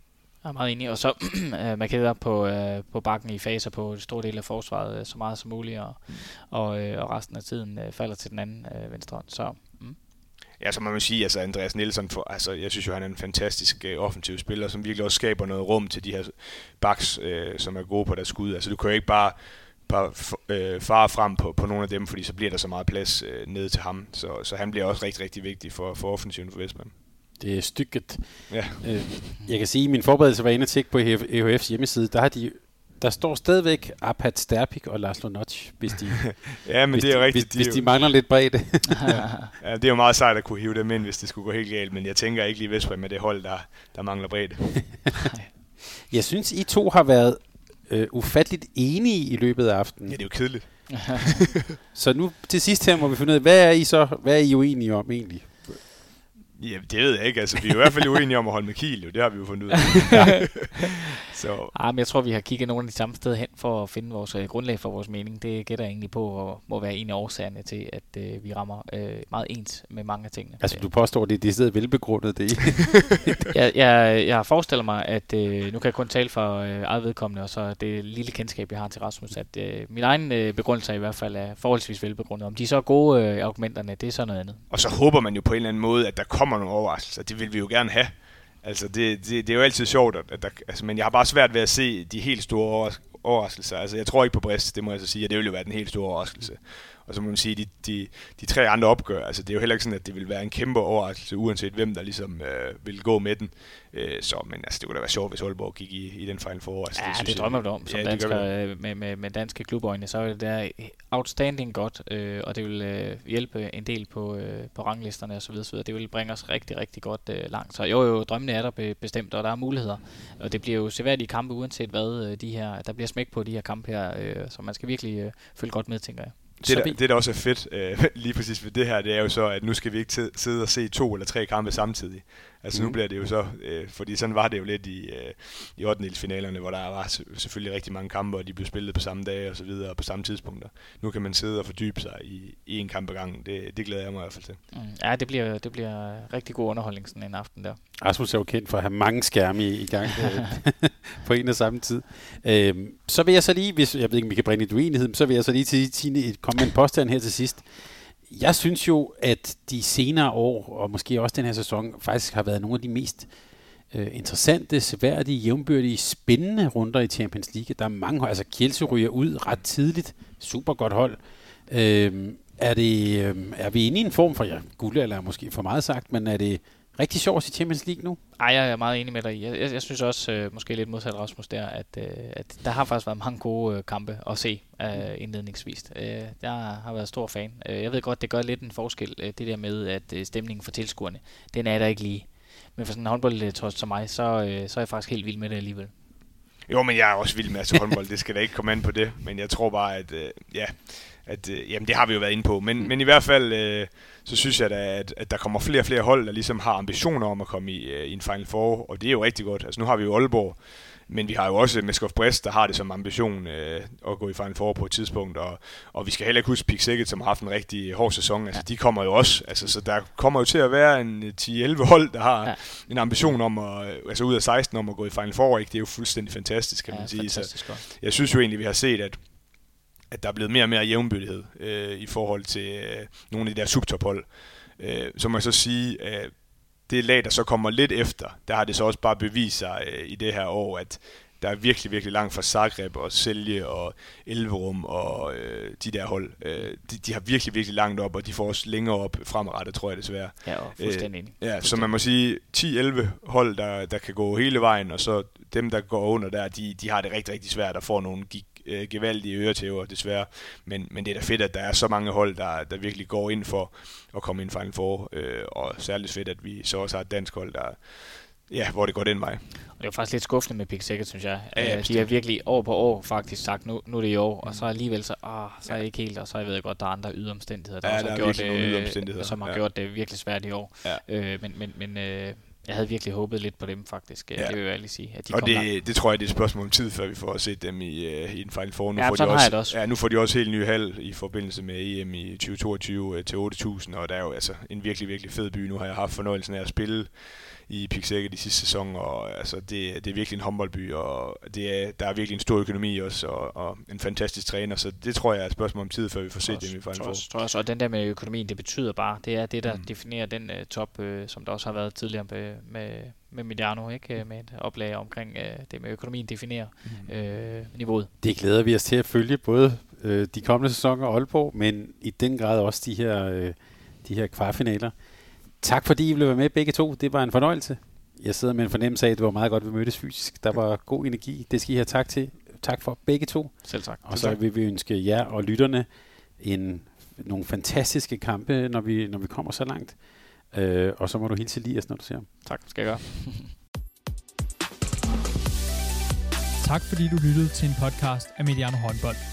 Jeg er meget enig. Og så øh, man kan på, øh, på bakken i faser på en stor del af forsvaret øh, så meget som muligt, og, mm. og, øh, og resten af tiden øh, falder til den anden øh, venstre hånd. Så. Ja, så man må sige, altså Andreas Nielsen, for, altså, jeg synes jo, han er en fantastisk øh, offensiv spiller, som virkelig også skaber noget rum til de her backs, øh, som er gode på deres skud. Altså du kan jo ikke bare, bare øh, fare frem på, på nogle af dem, fordi så bliver der så meget plads øh, ned til ham. Så, så han bliver også rigtig, rigtig vigtig for, for offensiven for Vestman. Det er stykket. Ja. Øh, jeg kan sige, at min forberedelse var inde og tjekke på EHF's hjemmeside. Der har de der står stadigvæk Apat Sterpik og Laszlo Notch, hvis de, ja, men hvis det er de, rigtigt. hvis, hvis jo- de mangler lidt bredde. ja, det er jo meget sejt at kunne hive dem ind, hvis det skulle gå helt galt, men jeg tænker ikke lige Vestbrem med det hold, der, der mangler bredde. Jeg synes, I to har været øh, ufatteligt enige i løbet af aftenen. Ja, det er jo kedeligt. Så nu til sidst her må vi finde ud af, hvad er I så hvad er I uenige om egentlig? Ja, det ved jeg ikke. Altså, vi er jo i hvert fald uenige om at holde med Kiel, jo. Det har vi jo fundet ud af. så Ah, men jeg tror, vi har kigget nogle af de samme steder hen for at finde vores øh, grundlag for vores mening. Det gætter jeg egentlig på og må være en af årsagerne til, at øh, vi rammer øh, meget ens med mange af tingene. Altså, du påstår, det er decideret velbegrundet, det jeg, jeg, jeg forestiller mig, at øh, nu kan jeg kun tale for øh, eget vedkommende, og så det lille kendskab, jeg har til Rasmus, at øh, min egen øh, begrundelse i hvert fald er forholdsvis velbegrundet. Om de er så gode øh, argumenterne, det er så noget andet. Og så håber man jo på en eller anden måde, at der kommer nogle overraskelser. Det vil vi jo gerne have. Altså, det, det, det er jo altid sjovt, at der, altså, men jeg har bare svært ved at se de helt store overraskelser. Altså, jeg tror ikke på Brest, det må jeg så sige, og det vil jo være den helt store overraskelse. Og så må man sige, de, de, de tre andre opgør, altså det er jo heller ikke sådan, at det vil være en kæmpe overraskelse, uanset hvem der ligesom øh, vil gå med den. Øh, så, men altså, det kunne da være sjovt, hvis Aalborg gik i, i den Final Four. Altså, Ja, det, synes det drømmer du om som Ja, dansker øh, med, med, med danske klubøjne. Så er det der outstanding godt, øh, og det vil øh, hjælpe en del på, øh, på ranglisterne osv. osv. Det vil bringe os rigtig, rigtig godt øh, langt. Så jo, jo, drømmene er der be, bestemt, og der er muligheder. Og det bliver jo seværdige kampe, uanset hvad øh, de her, der bliver smæk på de her kampe her, øh, så man skal virkelig øh, følge godt med, tænker jeg. Det, der, det, der også er fedt, øh, lige præcis ved det her, det er jo så, at nu skal vi ikke sidde og se to eller tre kampe samtidig. Altså mm. nu Mhm. bliver det jo så, øh, fordi sådan var det jo lidt i, øh, i 8. finalerne, hvor der var se- selvfølgelig rigtig mange kampe, og de blev spillet på samme dag og så videre, og på samme tidspunkter. Nu kan man sidde og fordybe sig i, i en kamp ad gangen. Det, det glæder jeg mig i hvert fald til. Mm. Ja, det bliver, det bliver rigtig god underholdning sådan en aften der. Rasmus er jo kendt for at have mange skærme i, i gang øh, på en og samme tid. Øhm, så vil jeg så lige, hvis jeg ved ikke, om vi kan bringe et uenighed, men så vil jeg så lige til Tine et- komme med en påstand her til sidst. Jeg synes jo, at de senere år, og måske også den her sæson, faktisk har været nogle af de mest øh, interessante, seværdige, jævnbyrdige, spændende runder i Champions League. Der er mange hold, altså Kielse ryger ud ret tidligt. Super godt hold. Øh, er, det, øh, er vi inde i en form for, ja, guld eller måske for meget sagt, men er det rigtig sjovt at se Champions League nu? Ej, jeg er meget enig med dig i. Jeg, jeg, jeg synes også, øh, måske lidt modsat Rasmus der, at, øh, at der har faktisk været mange gode øh, kampe at se øh, indledningsvis. Øh, jeg har været stor fan. Øh, jeg ved godt, det gør lidt en forskel, øh, det der med, at øh, stemningen for tilskuerne, den er der ikke lige. Men for sådan en håndboldtrost som mig, så, øh, så er jeg faktisk helt vild med det alligevel. Jo, men jeg er også vild med altså, håndbold. det skal da ikke komme an på det. Men jeg tror bare, at, øh, ja, at øh, jamen, det har vi jo været inde på. Men, men i hvert fald, øh, så synes jeg da, at, at der kommer flere og flere hold, der ligesom har ambitioner om at komme i, øh, i en Final Four. Og det er jo rigtig godt. Altså nu har vi jo Aalborg. Men vi har jo også Meskov Brest, der har det som ambition øh, at gå i Final Four på et tidspunkt. Og, og vi skal heller ikke huske Pik Sikkert, som har haft en rigtig hård sæson. Altså, de kommer jo også. Altså, så der kommer jo til at være en øh, 10-11 hold, der har Ja. en ambition om at, øh, altså ud af 16 om at gå i Final Four. Ikke? Det er jo fuldstændig fantastisk, kan ja, man sige. Så fantastisk godt. jeg synes jo egentlig, vi har set, at, at der er blevet mere og mere jævnbyrdighed øh, i forhold til øh, nogle af de der subtophold. Øh, så må jeg så sige, at det lag, der så kommer lidt efter, der har det så også bare bevist sig øh, i det her år, at der er virkelig, virkelig langt fra Zagreb og Selje og Elverum og øh, de der hold. Øh, de, de har virkelig, virkelig langt op, og de får også længere op fremadrettet, tror jeg desværre. Ja, og fuldstændig enig. Ja, så man må sige 10-11 hold, der, der kan gå hele vejen, og så dem, der går under der, de, de har det rigtig, rigtig svært og får nogle gig, øh, gevaldige øretæver, desværre. Men, men det er da fedt, at der er så mange hold, der, der virkelig går ind for at komme ind Final Four, øh, og særligt fedt, at vi så også har et dansk hold, der, ja, hvor det går den vej. Og det er jo faktisk lidt skuffende med Pik Sikkert, synes jeg. Ja, ja, Øh, de har virkelig år på år faktisk sagt, nu, nu er det i år, og så alligevel så, ah, så er jeg ikke helt, og så jeg ved jeg godt, der er andre yderomstændigheder, der Ja, også der har gjort yderomstændigheder, som har ja. gjort det virkelig svært i år. Ja. Øh, men men, men øh, jeg havde virkelig håbet lidt på dem faktisk, ja. Ja. det vil jeg ærligt sige, at de og kom langt. det, det tror jeg, det er et spørgsmål om tid, før vi får set dem i, øh, i en Final Four. Nu Ja, får de også, også. Ja, nu får de også helt ny hal i forbindelse med EM i 2022 øh, til 8.000, og der er jo altså en virkelig, virkelig fed by. Nu har jeg haft fornøjelsen af at spille i Pixække de sidste sæson, og altså, det, det er virkelig en håndboldby, og det er, der er virkelig en stor økonomi også, og, og en fantastisk træner, så det tror jeg er et spørgsmål om tid, før vi får set dem i Final tror, Four. også, tror også, og den der med økonomien, det betyder bare, det er det, der mm. Definerer den uh, top, uh, som der også har været tidligere med, med, med Mediano, ikke? Øh, med et oplag omkring uh, det med økonomien definerer Mm. uh, niveauet. Det glæder vi os til at følge, både øh, de kommende sæsoner og Aalborg, men i den grad også de her, øh, de her kvartfinaler. Tak fordi I ville være med begge to. Det var en fornøjelse. Jeg sidder med en fornemmelse af, at det var meget godt, at vi mødtes fysisk. Der var god energi. Det skal I have tak til. tak for begge to. Selv tak. Og så vil vi ønske jer og lytterne en, nogle fantastiske kampe, når vi, når vi kommer så langt. Øh, og så må du hilse Elias, når du ser ham. Tak, skal jeg gøre. Tak fordi du lyttede til en podcast af Mediano Håndbold.